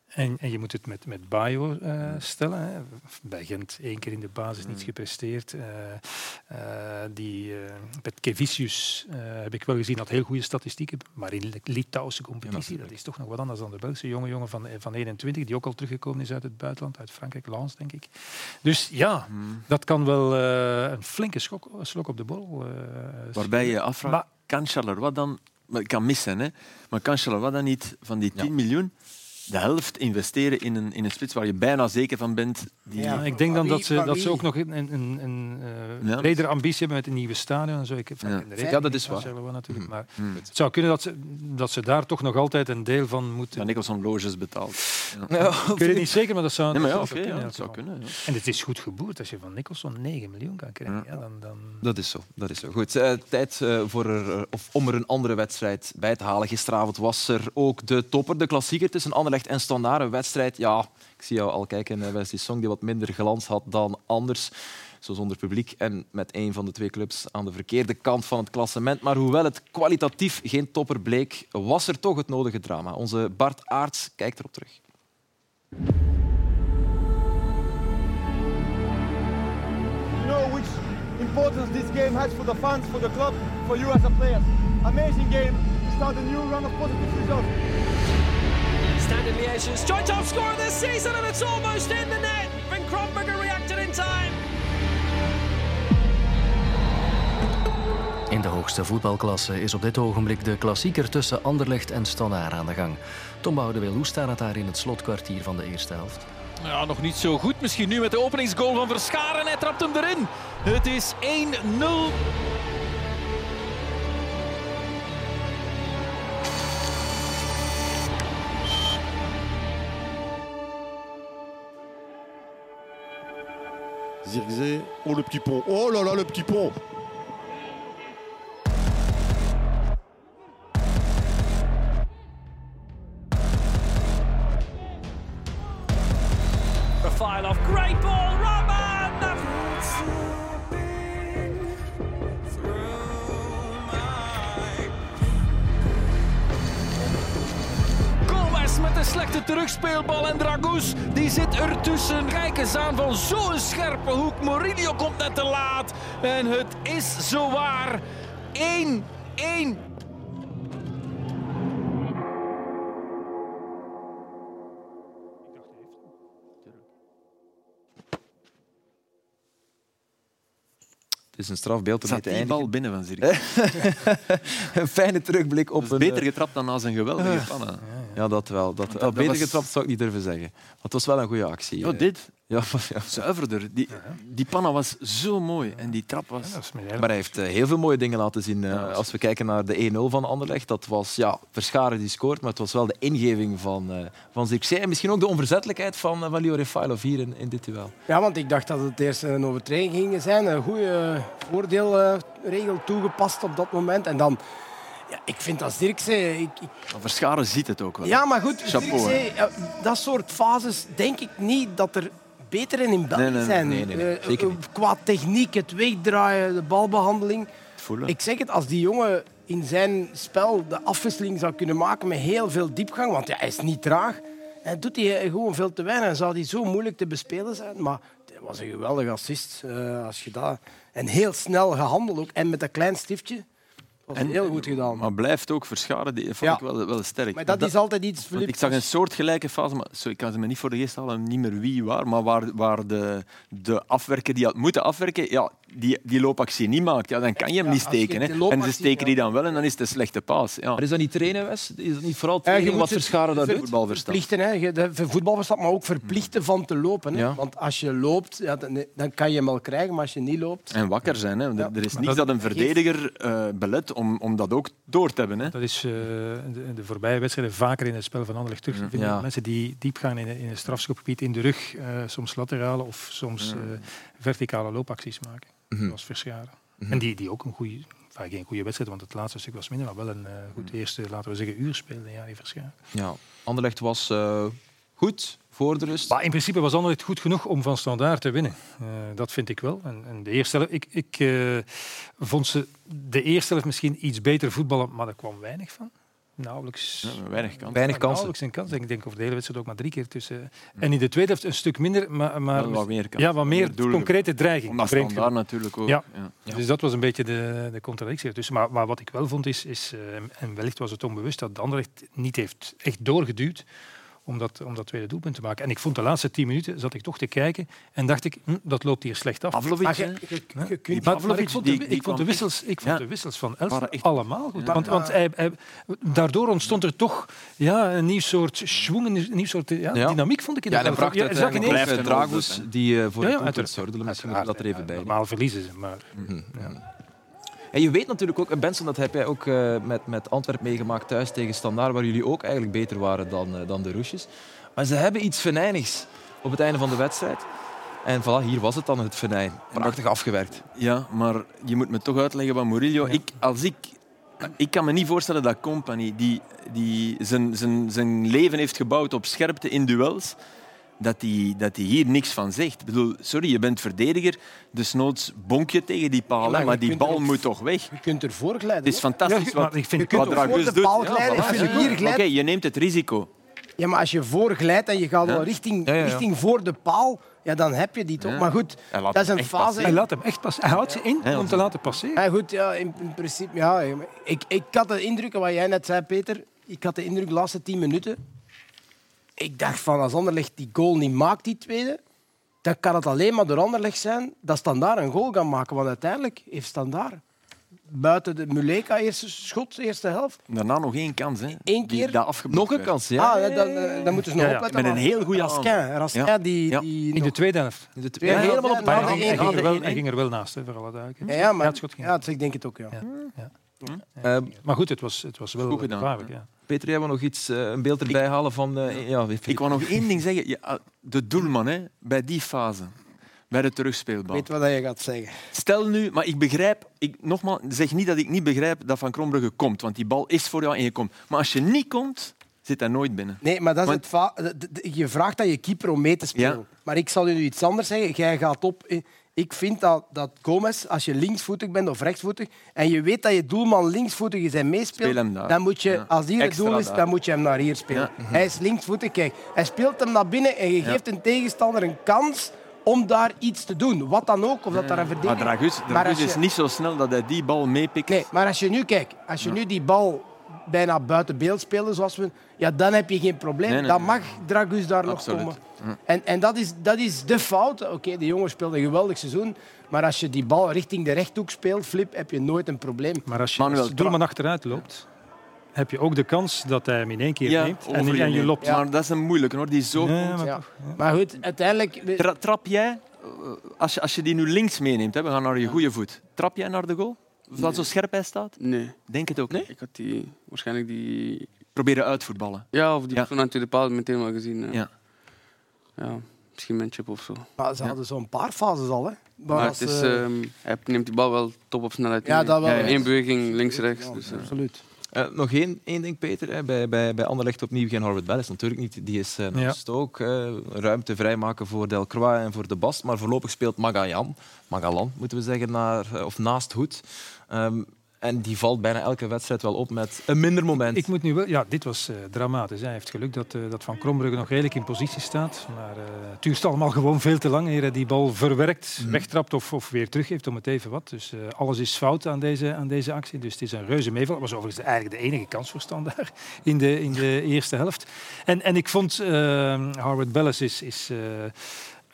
en, en je moet het met, met Bayo eh, stellen. Hè. Bij Gent één keer in de basis niets gepresteerd. Eh, eh, die Petkevicius uh, heb ik wel gezien, had heel goede statistieken. Maar in de Litouwse competitie, Ja, dat is toch nog wat anders dan de Belgische jonge jongen van, van 21, die ook al teruggekomen is uit het buitenland, uit Frankrijk, Lens, denk ik. Dus ja, Hmm. dat kan wel een flinke schok, slok op de bol. Waarbij je afvraagt, maar, kan Charleroi dan... Maar kan missen, hè? Maar kan Charleroi dan niet van die 10 ja. miljoen de helft investeren in een, in een spits waar je bijna zeker van bent. Die... Ja, ik denk dan dat ze, dat ze ook nog een, een, een, een uh, ja. bredere ambitie hebben met een nieuwe stadion. En zo. Ik, ja. ja, dat is waar. Natuurlijk. Maar mm. het zou kunnen dat ze, dat ze daar toch nog altijd een deel van moeten... Ja, Nicholson loges betaald. Ja. Ja, ik weet het niet zeker, maar dat zou, nee, maar ja, dat zou okay, kunnen. dat zou kunnen En het is goed geboerd als je van Nicholson 9 miljoen kan krijgen. Ja. dan, dan... Dat is zo. Dat is zo. Goed, uh, tijd uh, voor er, of om er een andere wedstrijd bij te halen. Gisteravond was er ook de topper, de klassieker tussen Anderlecht en Standaard wedstrijd, ja, ik zie jou al kijken, uh, Wesley Song, die wat minder glans had dan anders. Zo zonder publiek en met een van de twee clubs aan de verkeerde kant van het klassement. Maar hoewel het kwalitatief geen topper bleek, was er toch het nodige drama. Onze Bart Aarts kijkt erop terug. Importance this game has for the fans, for the club, for you as a player. Amazing game to start a new run of positive results. Standard Liège's joint top scorer this season and it's almost in the net. Van Kronberger reacted in time. In de hoogste voetbalklasse is op dit ogenblik de klassieker tussen Anderlecht en Standaard aan de gang. Tom Boudewil, hoe staat het daar in het slotkwartier van de eerste helft? Ja, nog niet zo goed. Misschien nu met de openingsgoal van Verscharen. Hij trapt hem erin. Het is 1-0. Oh, le petit pont. Oh là là, le petit pont. Eens aan van zo'n scherpe hoek. Murillo komt net te laat en het is zowaar 1-1. Het is een strafbeeld om Zat te eindigen. bal binnen van Zirk. een fijne terugblik op een... beter getrapt dan als een geweldige Uh, panna. Ja, dat wel. Dat, dat, dat beter was... getrapt zou ik niet durven zeggen. Maar het was wel een goede actie. Ja, dit. Ja, ja. Zuiverder. Die, die panna was zo mooi en die trap was... Maar hij heeft eh, heel veel mooie dingen laten zien. Eh, als we kijken naar de 1-0 van Anderlecht, dat was ja, Verscharen die scoort, maar het was wel de ingeving van, uh, van Zirkzee. En misschien ook de onverzettelijkheid van, van Leo Refailov hier in, in dit duel. Ja, want ik dacht dat het eerst een overtreding ging zijn. Een goede voordeelregel toegepast op dat moment. En dan... Ja, ik vind dat Zirkzee... Ik, ik... Verscharen ziet het ook wel. Ja, maar goed, Chapeau, Zirkzee, dat soort fases denk ik niet dat er beter in in België Nee, zijn. Nee, nee. Eh, eh, Qua techniek, het wegdraaien, de balbehandeling. Voelen. Ik zeg het, als die jongen in zijn spel de afwisseling zou kunnen maken met heel veel diepgang, want ja, hij is niet traag, hij doet hij gewoon veel te weinig. En zou die zo moeilijk te bespelen zijn. Maar het was een geweldige assist. eh, als je dat... En heel snel gehandeld ook. En met een klein stiftje. Was heel goed gedaan. Maar blijft ook verscharen, die vond Ja. ik wel, wel sterk. Maar dat is altijd iets. Ik zag een soortgelijke fase, maar zo, ik kan ze me niet voor de geest halen, niet meer wie waar, maar waar, waar de, de afwerker die had moeten afwerken, ja, die, die loopactie niet maakt, ja, dan kan je hem Ja, niet steken. Hè. En ze steken die dan wel en dan is het een slechte paas. Ja. Maar is dat niet trainen, Wes? Is dat niet vooral moet wat Verscharen daar doet? Voetbalverstand. Verplichten, hè. Voetbalverstand, maar ook verplichten van te lopen. Hè. Ja. Want als je loopt, ja, dan, dan kan je hem wel krijgen, maar als je niet loopt... En wakker zijn. Hè. Er- Ja. Er is niets dat- dat een verdediger eh, belet om, om dat ook door te hebben. Hè. Dat is eh, de, de voorbije wedstrijden vaker in het spel van Anderlecht terug te vinden. Ja. Mensen die diep gaan in, in het strafschopgebied, in de rug, eh, soms laterale of soms eh, verticale loopacties maken. Mhm. Zoals Verscharen. Mhm. En die, die ook een goede, enfin, geen goede wedstrijd, want het laatste stuk was minder, maar wel een eh, Mhm. goed eerste, laten we zeggen, uur speelde. Ja, die Verscharen. Ja, Anderlecht was eh, goed voor de rust. Maar in principe was Anderlecht goed genoeg om van standaard te winnen. Eh, dat vind ik wel. En, en de eerste helft, ik, ik vond ze de eerste helft misschien iets beter voetballen, maar daar kwam weinig van. Nauwelijks. Ja, weinig kansen. Weinig kansen. Nauwelijks een kans. Ik denk over de hele wedstrijd ook maar drie keer tussen. En in de tweede helft een stuk minder, maar, maar wat meer kansen. ja, wat meer concrete dreiging. Omdat genoeg. natuurlijk ook. Ja. Ja. Dus dat was een beetje de, de contradictie ertussen. Maar, maar wat ik wel vond is, is eh, en wellicht was het onbewust, dat de Anderlecht niet heeft echt doorgeduwd om dat, om dat tweede doelpunt te maken. En ik vond de laatste tien minuten, zat ik toch te kijken en dacht ik, hm, dat loopt hier slecht af. Pavlovic, Maar je- hè. je- Hè? je kunt- Maar- maar ik vond de, die- die ik vond de wissels, ik vond Ja. de wissels van echt- allemaal goed. Ja. Want, want hij, hij- daardoor ontstond er toch ja, een nieuw soort schwung, een nieuw soort ja, Ja. dynamiek, vond ik in Ja, en bracht Ja, blijft Dragus, doelpunt, die eh, voor Ja, het ja, doelpunt zorgde. Misschien dat er even bij. Normaal verliezen ze, maar Ja. En je weet natuurlijk ook, en Benson, dat heb jij ook eh, met, met Antwerpen meegemaakt thuis tegen Standaard, waar jullie ook eigenlijk beter waren dan, eh, dan de Roesjes. Maar ze hebben iets venijnigs op het einde van de wedstrijd. En voilà, hier was het dan het venijn. Prachtig afgewerkt. Ja, maar je moet me toch uitleggen wat Murillo... Ik, als ik, ik kan me niet voorstellen dat Company, die, die zijn, zijn, zijn leven heeft gebouwd op scherpte in duels, dat hij dat die hier niks van zegt. Ik bedoel, sorry, je bent verdediger, dus noods bonk je tegen die paal, Ja, maar die er bal moet toch weg. Je kunt ervoor glijden. Het is fantastisch Ja, wat, maar ik vind- Je kunt wat ook voor de doet. paal Ja, glijden. voilà. Oké, je neemt het risico. Ja, maar als je voor glijdt en je gaat Ja. wel richting, Ja, ja, ja. richting voor de paal, ja, dan heb je die toch. Ja. Maar goed, Hij dat is een fase. hij laat hem echt pas. Hij houdt ze in Ja, om te laten passeren. Ja, goed, ja, in, in principe, ja. Ik, ik had de indruk, wat jij net zei, Peter, ik had de indruk de laatste tien minuten. Ik dacht van, als Anderlecht die goal niet maakt, die tweede, dan kan het alleen maar door Anderlecht zijn dat Standaard een goal kan maken. Want uiteindelijk heeft Standaard buiten de Muleka eerste schot, eerste helft, Daarna nog één kans. Hè. Die keer? Nog een kans, ja. ah, dan, eh, dan moeten ze nog Ja, ja, opletten. met een heel goede Raskin, Raskin, Ja. die, die In de tweede helft. In de tweede Ja, helemaal op ja, het Maar ja, hij, paal. ging, hij, één- ging er wel, hij ging er wel naast, hè, voor alle duidelijkheid. Ja, ja, maar, het schot ging ja, dat- ik denk het ook, ja. Ja. Ja. Eh, Maar goed, het was, het was wel gevaarlijk. Ja. Peter, jij wil nog iets, eh, een beeld erbij halen van... eh, ja, Ik wou nog één ding zeggen. Ja, de doelman, hè, bij die fase, bij de terugspeelbal. Weet wat je gaat zeggen. Stel nu, maar ik begrijp, ik, nogmaals, zeg niet dat ik niet begrijp dat Van Krombrugge komt, want die bal is voor jou en je komt. Maar als je niet komt, zit hij nooit binnen. Nee, maar dat is Want- het de- de- je vraagt aan je keeper om mee te spelen. Ja. Maar ik zal je nu iets anders zeggen. Jij gaat op. Ik vind dat, dat Gomez, als je linksvoetig bent of rechtsvoetig, en je weet dat je doelman linksvoetig is en meespeelt, dan moet je, als hier het doel is, daar. dan moet je hem naar hier spelen. Ja. Hij is linksvoetig. Kijk, hij speelt hem naar binnen en je geeft een tegenstander een kans om daar iets te doen. Wat dan ook, of dat daar een Maar. Dragus, Maar Dragus als is niet zo snel dat hij die bal meepikt. Nee, maar als je nu kijkt, als je nu die bal bijna buiten beeld speelt, zoals we, ja, dan heb je geen probleem. Nee, nee, dan mag Dragus daar Absoluut. nog komen. En, en dat, is, dat is de fout. Oké, de jongen speelt een geweldig seizoen, maar als je die bal richting de rechthoek speelt, Flip, heb je nooit een probleem. Maar als je, Manuel als doelman achteruit loopt heb je ook de kans dat hij hem in één keer neemt en, je neemt. loopt. Maar dat is een moeilijke hoor, die is zo Ja, goed. maar Ja. Maar goed, uiteindelijk... Tra- trap jij, eh, als je, als je die nu links meeneemt, hè, we gaan naar je goede voet, trap jij naar de goal? Of dat zo scherp hij staat? Nee. Denk het ook niet. Ik had die, waarschijnlijk die... Proberen uitvoetballen. Ja, of die Ja. persoon aan de tweede paal meteen wel gezien. Ja. ja. Misschien mijn chip of zo. Maar ze hadden zo'n paar fases al. Hè. Maar Maar als, het is, eh, ehm, hij neemt die bal wel top op snelheid. Ja, dat wel. Eén beweging links-rechts. dus, eh. Absoluut. Eh, nog één, één ding, Peter. Hè. Bij, bij, bij Anderlecht opnieuw geen Harvard Bellis. Natuurlijk niet. Die is uh, Ja. ook eh, ruimte vrijmaken voor Delcroix en voor de Bast. Maar voorlopig speelt Magajan, Magalan moeten we zeggen, naar, of naast Hoed. Ehm, en die valt bijna elke wedstrijd wel op met een minder moment. Ik moet nu wel, ja, dit was eh, dramatisch. Hij heeft geluk dat, eh, dat Van Krombrugge nog redelijk in positie staat. Maar eh, het duurt allemaal gewoon veel te lang eer hij die bal verwerkt, Mhm. wegtrapt of, of weer teruggeeft om het even wat. Dus alles is fout aan deze, aan deze actie. Dus het is een reuze meeval. Het was overigens eigenlijk de enige kans voor Standaard in de, in de eerste helft. En, en ik vond eh Howard Bellis is, is,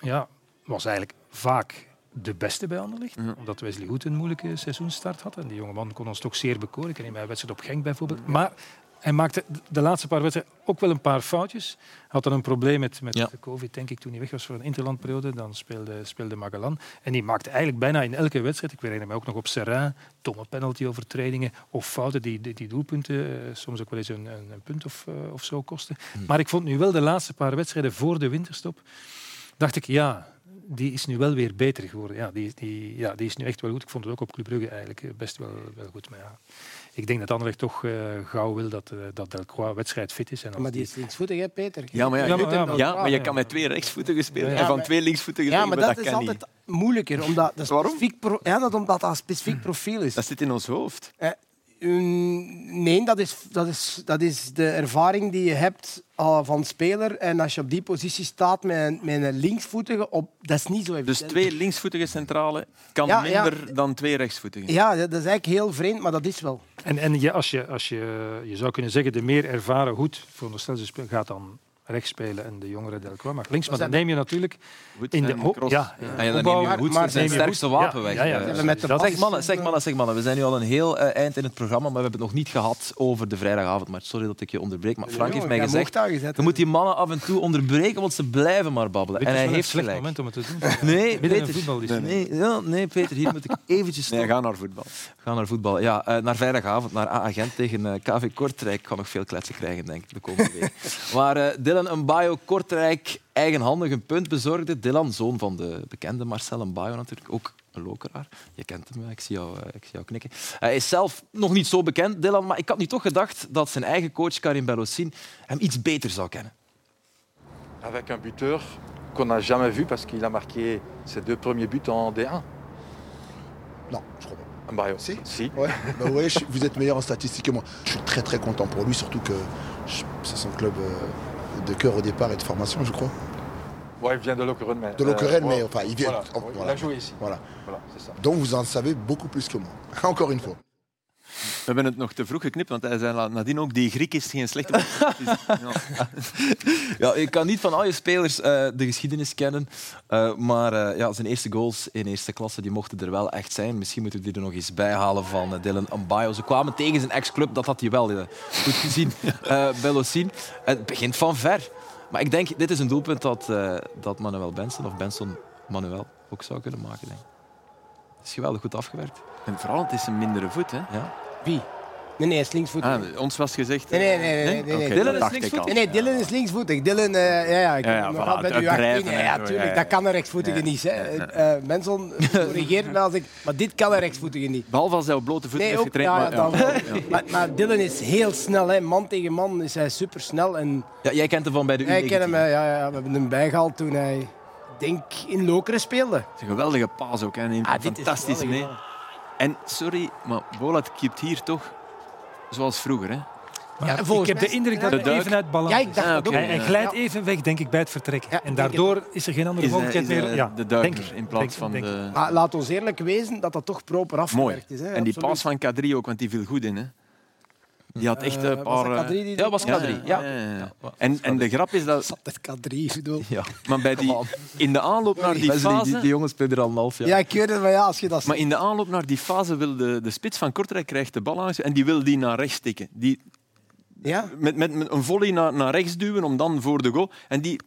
ja, was eigenlijk vaak de beste bij Anderlecht. Omdat Wesley Hoed een moeilijke seizoensstart had. En die jongeman kon ons toch zeer bekoren. Ik herinner mij wedstrijd op Genk bijvoorbeeld. Maar hij maakte de laatste paar wedstrijden ook wel een paar foutjes. Had dan een probleem met, met Ja. de covid, denk ik, toen hij weg was voor een interlandperiode. Dan speelde, speelde Magalan. En die maakte eigenlijk bijna in elke wedstrijd, ik herinner me ook nog op Serrain, domme penalty-overtredingen of fouten die, die, die doelpunten eh, soms ook wel eens een, een, een punt of, eh, of zo kosten. Maar ik vond nu wel de laatste paar wedstrijden voor de winterstop, dacht ik, ja, die is nu wel weer beter geworden. Ja, die, die, ja, die is nu echt wel goed. Ik vond het ook op Club Brugge eigenlijk eh, best wel, wel goed. Maar ja, ik denk dat Anderlecht toch eh, gauw wil dat, eh, dat Delcroix wedstrijdfit is. En als Maar die is linksvoetig, hè, Peter? Ja, maar, ja, Ja, je, maar- ja, maar- ja, maar je kan met twee rechtsvoetigen spelen Ja, en van maar- twee linksvoetigen Ja, maar dat, is kan altijd niet. moeilijker. Omdat dat, Waarom? specifiek pro- ja, dat omdat dat een specifiek profiel is. Dat zit in ons hoofd. Eh, nee, dat is, dat, is, dat is de ervaring die je hebt uh, van speler. En als je op die positie staat met een, met een linksvoetige, op, dat is niet zo Dus evident. twee linksvoetige centrale kan Ja, ja. minder dan twee rechtsvoetigen. Ja, dat is eigenlijk heel vreemd, maar dat is wel. En, en je, als, je, als je, je zou kunnen zeggen, de meer ervaren hoed, veronderstel ze speel- gaat dan rechts spelen en de jongere Delcroix mag links. Maar dan neem je natuurlijk in de en ho- cross. ja, Ja, ja, dan opbouw- neem je goed maar zijn neem je sterkste wapen ja, weg. ja, ja, Eh, Ja, met de dat- Zeg mannen, zeg mannen, zeg mannen. We zijn nu al een heel eh, eind in het programma, maar we hebben het nog niet gehad over de vrijdagavond. Maar sorry dat ik je onderbreek. Maar Frank heeft mij gezegd, dat je moet die mannen af en toe onderbreken, want ze blijven maar babbelen. En hij heeft een slecht gelijk. moment om het te doen. Nee, Peter. Nee, ja, nee, Peter, hier moet ik eventjes Nee, stoppen. ga naar voetbal. Ga naar voetbal. Ja, eh, naar vrijdagavond, naar A-agent tegen eh, KV Kortrijk. Ik ga nog veel kletsen krijgen, denk ik, de komende week. Waar eh, Dylan Mbayo Kortrijk eigenhandig een punt bezorgde. Dylan, zoon van de bekende Marcel Mbayo natuurlijk, ook een lokeraar. Je kent hem, ik zie jou, eh, ik zie jou knikken. Hij is zelf nog niet zo bekend, Dylan, maar ik had nu toch gedacht dat zijn eigen coach Karim Belossin hem iets beter zou kennen. avec un buteur qu'on n'a jamais vu parce qu'il a marqué ses deux premiers buts en D1. Non, je crois pas. Si Si. Ouais, bah ouais, je- vous êtes meilleur en statistiques que moi. Je suis très très content pour lui, surtout que c'est son club euh, de cœur au départ et de formation, je crois. Ouais, il vient de Lokeren, mais. De Lokeren, euh, mais ouais, enfin, il vient. Voilà, oh, voilà. Il a joué ici. Voilà. Voilà, c'est ça. Donc vous en savez beaucoup plus que moi. Encore une fois. We hebben het nog te vroeg geknipt, want hij zei nadien ook, die Griek is geen slechte... ja. Ja, je kan niet van al je spelers eh, de geschiedenis kennen, eh, maar eh, ja, zijn eerste goals in eerste klasse die mochten er wel echt zijn. Misschien moeten we die er nog eens bij halen van Dylan Ambayo. Ze kwamen tegen zijn ex-club, dat had hij wel goed gezien, eh Belossin. Het begint van ver. Maar ik denk, dit is een doelpunt dat, eh, dat Manuel Benson, of Benson Manuel, ook zou kunnen maken. Denk. ik. Het is geweldig goed afgewerkt. En vooral, het is een mindere voet. Hè? Ja. Wie? Nee, nee, hij is linksvoetig. Ah, ons was gezegd... Nee, nee, nee. nee, nee, nee, nee. Dylan is linksvoetig? Nee, nee, Dylan is linksvoetig. Dylan, eh, ja, ja, ik Ja, ja, voilà, het u achterin. uitdrijven Ja, tuurlijk, dat kan een rechtsvoetige Ja. niet. Hè. Eh Benson corrigeert me als ik... Maar dit kan een rechtsvoetige niet. Behalve als hij op blote voet Nee, heeft getraind. ja, maar, ja, dan. Maar, maar Dylan is heel snel. Hè. Man tegen man is hij supersnel. En Ja, jij kent hem van bij de U19. ja, ik ken hem, eh, ja, ja, we hebben hem bijgehaald toen hij, ik denk, in Lokeren speelde. Het is een geweldige paas ook. Neemt Ah, hem dit is fantastisch mee. En sorry, maar Bolat kipt hier toch zoals vroeger. Hè? Ja, ik heb de indruk dat duik. even uit balans Ja, is. ik dacht Ah. Hij, hij glijdt even weg, denk ik, bij het vertrek. Ja, en daardoor is er geen andere eh, mogelijkheid is, eh, meer. Ja, de duiker ik. in plaats Denk- van denk de... Maar laat ons eerlijk wezen dat dat toch proper Mooi. afgewerkt is. Hè. En die Absoluut. paas van K3 ook, want die viel goed in. Hè? Die had echt Eh, een was paar... dat K3 eh, die Ja, was dat- K3. Ja. ja. En, en de grap is dat... Dat K3, ik bedoel. Ja. Maar bij die, in de aanloop naar die fase... die, die jongens spelen er al een half jaar. Ja, ik weet het, maar ja, als je dat Maar in de aanloop naar die fase wil de, de spits van Kortrijk krijgt de bal aan en die wil die naar rechts tikken. Die, Ja? Met, met, met een volley naar, naar rechts duwen om dan voor de goal. En die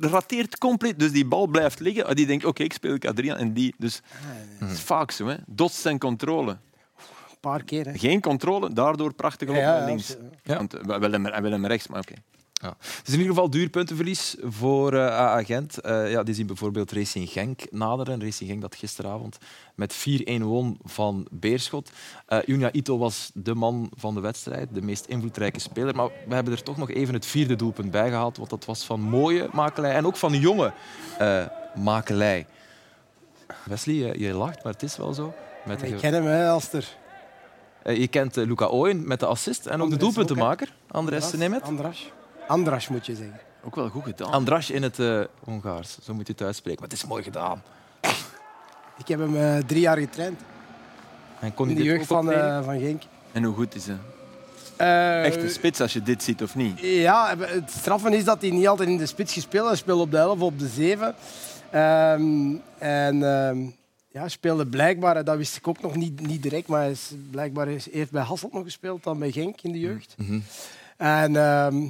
rateert compleet. Dus die bal blijft liggen. Ah, Die denkt, oké, ik speel Adriaan. En die... Dus het is vaak zo. Hè. Dots en controle. Een paar keer. Hè. Geen controle, daardoor prachtig op naar links. ja. Want eh, we willen hem, hij wil hem rechts, maar oké. Ja. Het is in ieder geval duur puntenverlies voor eh AA Gent. Eh, ja, die zien bijvoorbeeld Racing Genk naderen. Racing Genk dat gisteravond met 4-1 won van Beerschot. Eh Junia Ito was de man van de wedstrijd, de meest invloedrijke speler. Maar we hebben er toch nog even het vierde doelpunt bij gehaald, want dat was van mooie makelij en ook van jonge eh, makelij. Wesley, je, je lacht, maar het is wel zo. Met Ik ken hem, hè, Alster. Eh, je kent eh, Luca Ooyen met de assist en ook de doelpuntenmaker. Andres Nemet. Andras. Andras moet je zeggen. Ook wel goed gedaan. Andras in het eh, Hongaars, zo moet je het uitspreken. Maar het is mooi gedaan. Ik heb hem eh, drie jaar getraind. En kon In de jeugd van, eh, van Genk. En hoe goed is hij? Eh, Echt een spits als je dit ziet, of niet? Ja, het straffen is dat hij niet altijd in de spits gespeeld heeft. Hij speelde op de 11 op de 7. Ehm, en ehm, ja, speelde blijkbaar, en dat wist ik ook nog niet, niet direct, maar hij is blijkbaar is, heeft bij Hasselt nog gespeeld, dan bij Genk in de jeugd. Mhm. En ehm,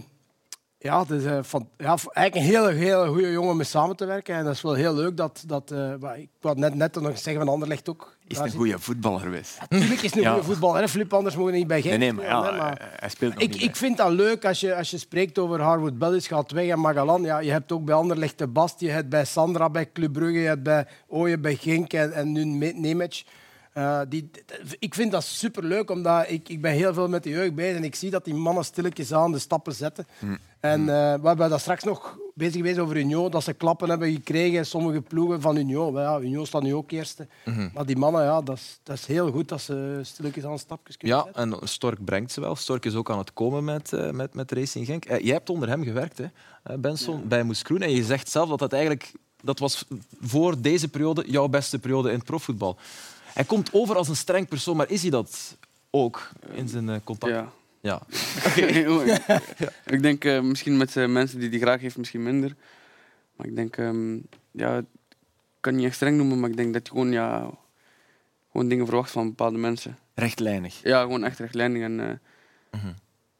ja, dus, eh, van, ja, eigenlijk een hele, hele goede jongen om mee samen te werken. En dat is wel heel leuk dat... dat eh, maar ik wou net, net nog zeggen van Anderlecht ook. Is een goede voetballer geweest. Natuurlijk is het een Ja. goede voetballer. hè. Flip, anders mogen we niet bij Genk Nee, nee, maar ja, eh, hij speelt nog ik, niet ik vind dat leuk als je, als je spreekt over Harwood Bellis gaat weg en Magalan. Ja, je hebt ook bij Anderlecht de Bast, je hebt bij Sandra bij Club Brugge, je hebt bij Ooyen bij Genk en, en nu Me- Nemec. Eh, die, ik vind dat superleuk, omdat ik, ik ben heel veel met de jeugd bezig en ik zie dat die mannen stilletjes aan de stappen zetten. En eh, we hebben dat straks nog bezig geweest over Union, dat ze klappen hebben gekregen, sommige ploegen van Union. Ja, Union staat nu ook eerste. Mhm. Maar die mannen, ja, dat, is, dat is heel goed dat ze stilletjes aan stapjes kunnen Ja, zetten. en Stork brengt ze wel. Stork is ook aan het komen met, eh, met, met Racing Genk. Jij hebt onder hem gewerkt, hè, Benson, bij Moeskroen. En je zegt zelf dat dat eigenlijk dat was voor deze periode jouw beste periode in het profvoetbal. Hij komt over als een streng persoon, maar is hij dat ook in zijn eh, contact? Ja. ja. Ik denk eh, misschien met eh, mensen die die graag heeft, misschien minder. Maar ik denk, ehm, ja, ik kan niet echt streng noemen, maar ik denk dat je gewoon, ja, gewoon dingen verwacht van bepaalde mensen. Rechtlijnig. Ja, gewoon echt rechtlijnig. En eh, Mhm.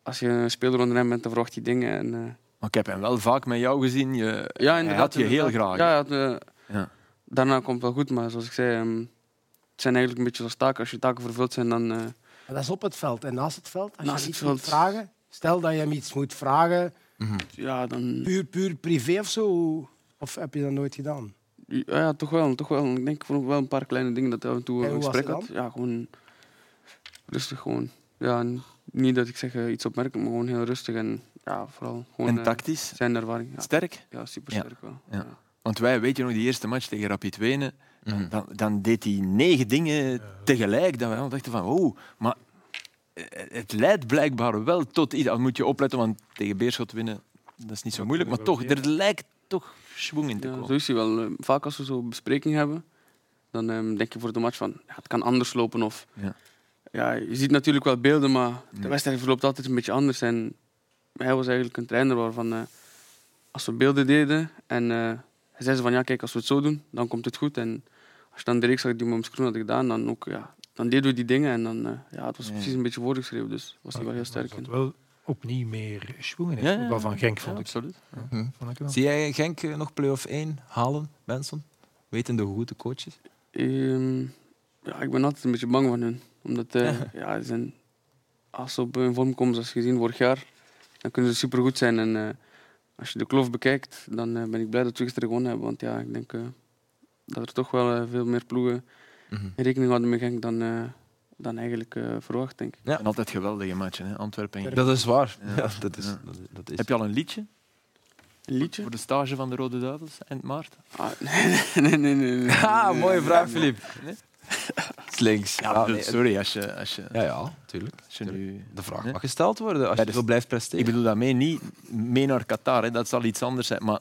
als je een speler onder hem bent, dan verwacht je dingen. En, eh, Maar ik heb hem wel vaak met jou gezien. Je, ja, hij inderdaad. had je heel inderdaad. graag. Ja, had, Ja. Daarna komt het wel goed, maar zoals ik zei, ehm, het zijn eigenlijk een beetje zoals taken. Als je taken vervuld zijn, dan... eh, dat is op het veld. En naast het veld, als Naast je het iets moet veld. vragen, stel dat je hem iets moet vragen, ja, dan... puur, puur privé of zo, of heb je dat nooit gedaan? Ja, ja, toch wel, toch wel. Ik denk voor wel een paar kleine dingen dat hij af en toe En een gesprek had. Ja, gewoon rustig gewoon. Ja, niet dat ik zeg eh, iets opmerkelijk, maar gewoon heel rustig en ja, vooral gewoon... En eh, tactisch? Zijn ervaring. Ja. Sterk? Ja, super Ja. sterk wel. Ja. Want wij, weet je nog, die eerste match tegen Rapid Wenen, Mhm. dan, dan deed hij negen dingen tegelijk. Dat we dan dachten van, oh, maar eh, het leidt blijkbaar wel tot iets. Dan moet je opletten, want tegen Beerschot winnen, dat is niet zo moeilijk. Maar toch, er lijkt toch schwung in te Ja, komen. zo is hij wel. Eh, Vaak als we zo bespreking hebben, dan ehm, denk je voor de match van ja, het kan anders lopen. Of, Ja. ja, je ziet natuurlijk wel beelden, maar de wedstrijd verloopt altijd een beetje anders. En hij was eigenlijk een trainer waarvan eh, als we beelden deden en eh, zei ze van ja, kijk, als we het zo doen, dan komt het goed. En als je dan direct zag die we met hadden gedaan, dan, ook, ja, dan deden we die dingen. En dan, eh, ja, het was Ja. precies een beetje voorgeschreven, dus was hij wel heel sterk in. wel opnieuw meer het Ja, van Genk, ja, vond ik. absoluut. Hm. Vond ik wel. Zie jij Genk eh, nog play-off 1 halen, Benson? Wetende hoe goed de coach is? Ehm, ja, ik ben altijd een beetje bang van hun. Omdat eh, ja, ze zijn, als ze op hun vorm komen, zoals gezien vorig jaar, dan kunnen ze supergoed zijn. En eh, als je de kloof bekijkt, dan eh, ben ik blij dat we gisteren gewonnen hebben. Want ja, ik denk eh, dat er toch wel eh, veel meer ploegen Mhm. in rekening hadden met Genk dan, eh, dan eigenlijk eh, verwacht, denk ik. En altijd geweldige matchen, hè? Antwerpen. en- Dat is waar. Ja, dat is- Ja. dat is- dat is- Heb je al een liedje? Een liedje? Voor de stage van de Rode Duivels eind maart? Ah, nee, nee, nee. nee, nee. Ah, mooie vraag, nee. Filip. Nee? Slinks. Ja, sorry, als je... Als je Ja, ja, tuurlijk. Als je nu, De vraag mag gesteld worden als je zo blijft presteren. Ik bedoel daarmee niet mee naar Qatar, hè. dat zal iets anders zijn. Maar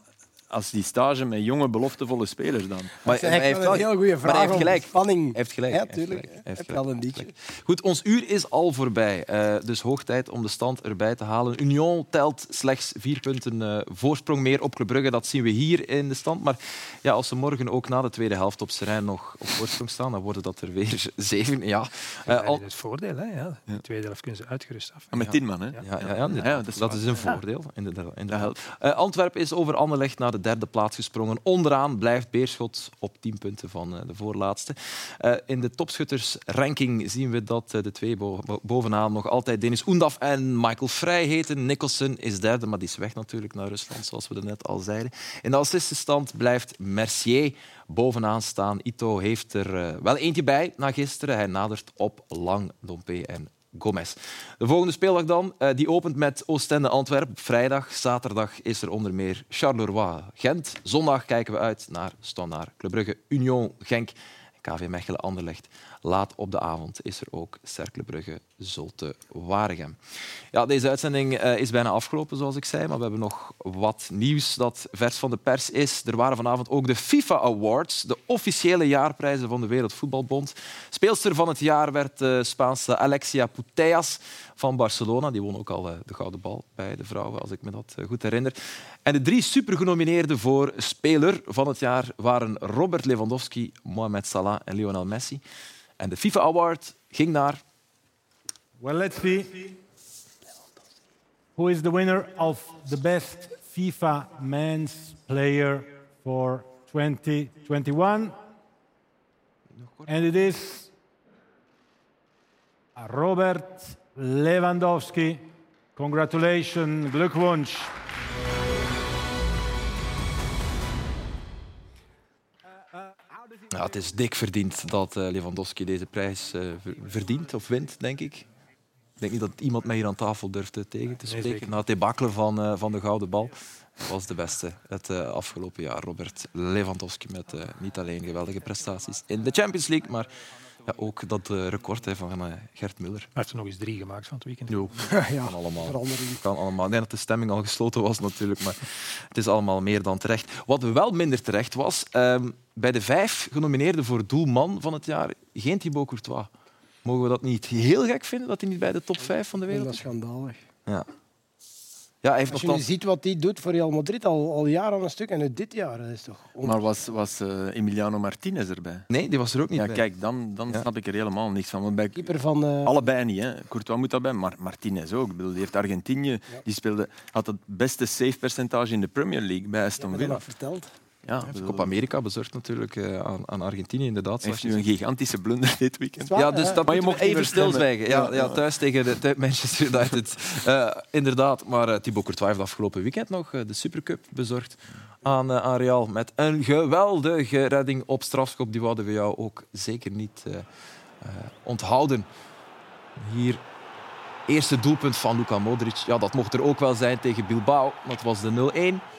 als die stage met jonge, beloftevolle spelers dan. Dat is eigenlijk wel een heel goede maar hij vraag heeft gelijk. spanning. Hij heeft gelijk. Ja, Hij heeft tuurlijk. gelijk. Hij Heb heeft je al gelijk. een liedje. Goed, ons uur is al voorbij. Eh, dus hoog tijd om de stand erbij te halen. Union telt slechts vier punten eh, voorsprong meer op Club Brugge. Dat zien we hier in de stand. Maar ja, als ze morgen ook na de tweede helft op Serijn nog op voorsprong staan, dan worden dat er weer zeven. Ja, Ja, Eh, al, Het voordeel, hè? Ja. De tweede helft kunnen ze uitgerust af. En met tien man, hè? Ja, ja, ja, Ja, dat is dat waar. is een voordeel. Inderdaad, inderdaad. Eh, Antwerpen is over Anderlecht naar de derde plaats gesprongen. Onderaan blijft Beerschot op 10 punten van eh, de voorlaatste. Eh, in de topschuttersranking zien we dat eh, de twee bo- bo- bovenaan nog altijd Denis Oendaf en Michael Vrij heten. Nicholson is derde, maar die is weg natuurlijk naar Rusland, zoals we er net al zeiden. In de assistenstand blijft Mercier bovenaan staan. Ito heeft er wel eentje bij na gisteren. Hij nadert op Lang, Dompe en De volgende speeldag dan, eh, die opent met Oostende Antwerpen. Op Vrijdag, zaterdag is er onder meer Charleroi Gent. Zondag kijken we uit naar Standaard Club Brugge, Union Genk, KV Mechelen Anderlecht. Laat op de avond is er ook Cercle Brugge Zulte Waregem. Ja, deze uitzending eh, is bijna afgelopen, zoals ik zei, maar we hebben nog wat nieuws dat vers van de pers is. Er waren vanavond ook de FIFA Awards, de officiële jaarprijzen van de Wereldvoetbalbond. Speelster van het jaar werd de Spaanse Alexia Putellas van Barcelona. Die won ook al eh, de gouden bal bij de vrouwen, als ik me dat eh, goed herinner. En de drie supergenomineerden voor speler van het jaar waren Robert Lewandowski, Mohamed Salah en Lionel Messi. En de FIFA Award ging naar Well, let's see who is the winner of the best FIFA men's player for 2021. And it is Robert Lewandowski. Congratulations, Glückwunsch. Ja, het is dik verdiend dat eh, Lewandowski deze prijs eh, ver- verdient of wint, denk ik. Ik denk niet dat iemand mij hier aan tafel durft tegen te Nee, spreken. zeker Na het debakkelen van, eh, van de Gouden Bal was de beste het afgelopen jaar. Robert Lewandowski met niet alleen geweldige prestaties in de Champions League, maar ja, ook dat eh, record hè, van eh, Gert Muller. Hij heeft er nog eens drie gemaakt van het weekend. Jo, Ja, kan allemaal. verandering. Kan allemaal. Ik denk dat de stemming al gesloten was natuurlijk, maar het is allemaal meer dan terecht. Wat wel minder terecht was, ehm, bij de vijf genomineerden voor doelman van het jaar, geen Thibaut Courtois. Mogen we dat niet heel gek vinden, dat hij niet bij de top vijf van de Dat wereld is schandalig. Ja. Ja, hij heeft Als je nu ziet wat hij doet voor Real Madrid al, al jaren een stuk en nu dit jaar, dat is toch Maar was, was eh, Emiliano Martinez erbij? Nee, die was er ook niet ja, bij. Kijk, dan, dan snap ik er helemaal niks van. Want bij keeper van... eh, Allebei niet. Hè. Courtois moet daarbij, maar Martinez ook. Ik bedoel, die heeft Argentinië, die speelde, had het beste save-percentage in de Premier League bij Aston heb je Villa. dat verteld? Ja, Hij heeft Copa America bezorgd natuurlijk eh, aan, aan Argentinië, inderdaad. Hij heeft nu een gigantische blunder dit weekend. Ja, dus dat maar je mocht even stilzwijgen. Ja, ja, thuis tegen de, Manchester United. Eh, inderdaad, maar eh, Thibaut Courtois heeft afgelopen weekend nog de Supercup bezorgd aan, aan Real. Met een geweldige redding op strafschop. Die wouden we jou ook zeker niet eh, eh, onthouden. Hier, eerste doelpunt van Luka Modric. Ja, dat mocht er ook wel zijn tegen Bilbao. Dat was de 0-1.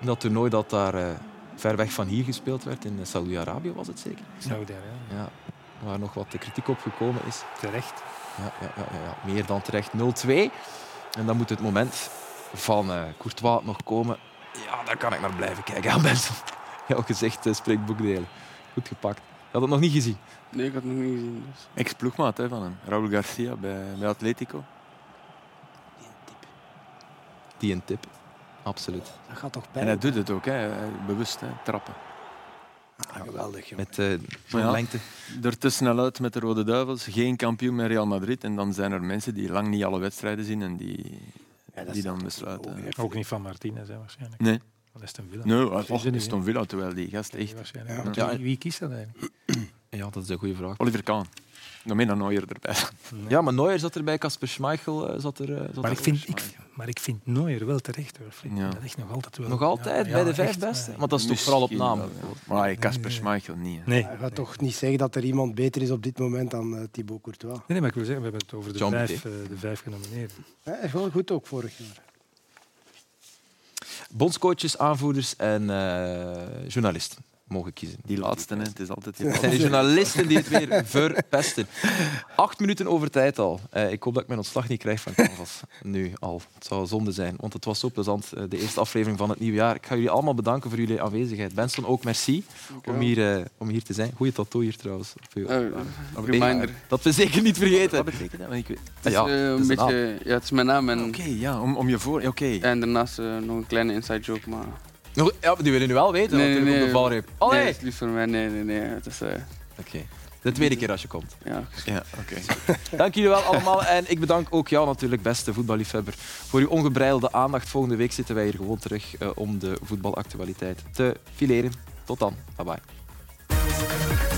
Dat toernooi dat daar eh, ver weg van hier gespeeld werd. In eh, Saudi-Arabië was het zeker. Saudi-Arabië. Ja, waar nog wat kritiek op gekomen is. Terecht. Ja, ja, ja, ja, ja. meer dan terecht 0-2. En dan moet het moment van eh, Courtois nog komen. Ja, daar kan ik naar blijven kijken. Ja, mensen. Jouw gezicht uh, spreekt boekdelen. Goed gepakt. Je had het nog niet gezien. Nee, ik had het nog niet gezien. Dus. Ex-ploegmaat van hem. Raúl Garcia bij, bij Atletico. Die een tip. Absoluut. Dat gaat toch En hij doet het ook, hè. bewust, hè. trappen. Ah, geweldig. Met uh, ja, lengte. Er te snel uit met de Rode Duivels. Geen kampioen met Real Madrid. En dan zijn er mensen die lang niet alle wedstrijden zien en die, die dan besluiten. Ook niet van Martinez, hè, waarschijnlijk. Nee. Van Aston Villa. Nee, Dat is oh, Aston Villa, terwijl die gast echt... Ja. wie, wie kiest dat eigenlijk? Ja, dat is een goede vraag. Oliver Kahn. Je Neuer erbij. Ja, maar Neuer zat er bij, Casper Schmeichel eh, zat er. eh, zat Maar er ik vind, ik, maar ik vind Neuer wel terecht. Hoor. Flip. Ja. Dat is nog altijd wel. Nog altijd Ja, bij ja, de vijf echt, beste? Want dat is toch vooral op naam. Maar Casper Schmeichel niet. hè. Nee. Hij gaat toch niet zeggen dat er iemand beter is op dit moment dan eh, Thibaut Courtois. Nee, nee, maar ik wil zeggen, we hebben het over de, vijf, de vijf genomineerden. Hij is wel goed ook vorig jaar. Bondscoaches, aanvoerders en eh, journalisten. Mogen kiezen. Die laatste, hè. het is altijd die Het zijn de journalisten die het weer verpesten. Acht minuten over tijd al. Eh, ik hoop dat ik mijn ontslag niet krijg van Canvas. Nu al. Het zou zonde zijn, want het was zo plezant. eh, de eerste aflevering van het nieuwe jaar. Ik ga jullie allemaal bedanken voor jullie aanwezigheid. Benson, ook merci om hier, eh, om hier te zijn. Goeie tattoo hier trouwens. Op je- Oh, op- op- reminder. Dat we zeker niet vergeten. Wat betekent dat? Want ik weet- Het is, Ja, het is een beetje, ja, het is mijn naam en, Oké, ja, om, om je voor... Oké. en daarnaast nog een kleine inside joke, maar... Ja, die willen nu wel weten. Nee, natuurlijk nee, op de valreep. Allee! Nee, het is lief voor mij. Nee, nee, nee. Het is, eh, Oké. De tweede keer als je komt. ja. Ja, oké. Dank jullie wel allemaal. En ik bedank ook jou natuurlijk, beste voetballiefhebber, voor uw ongebreidelde aandacht. Volgende week zitten wij hier gewoon terug eh, om de voetbalactualiteit te fileren. Tot dan. Bye bye.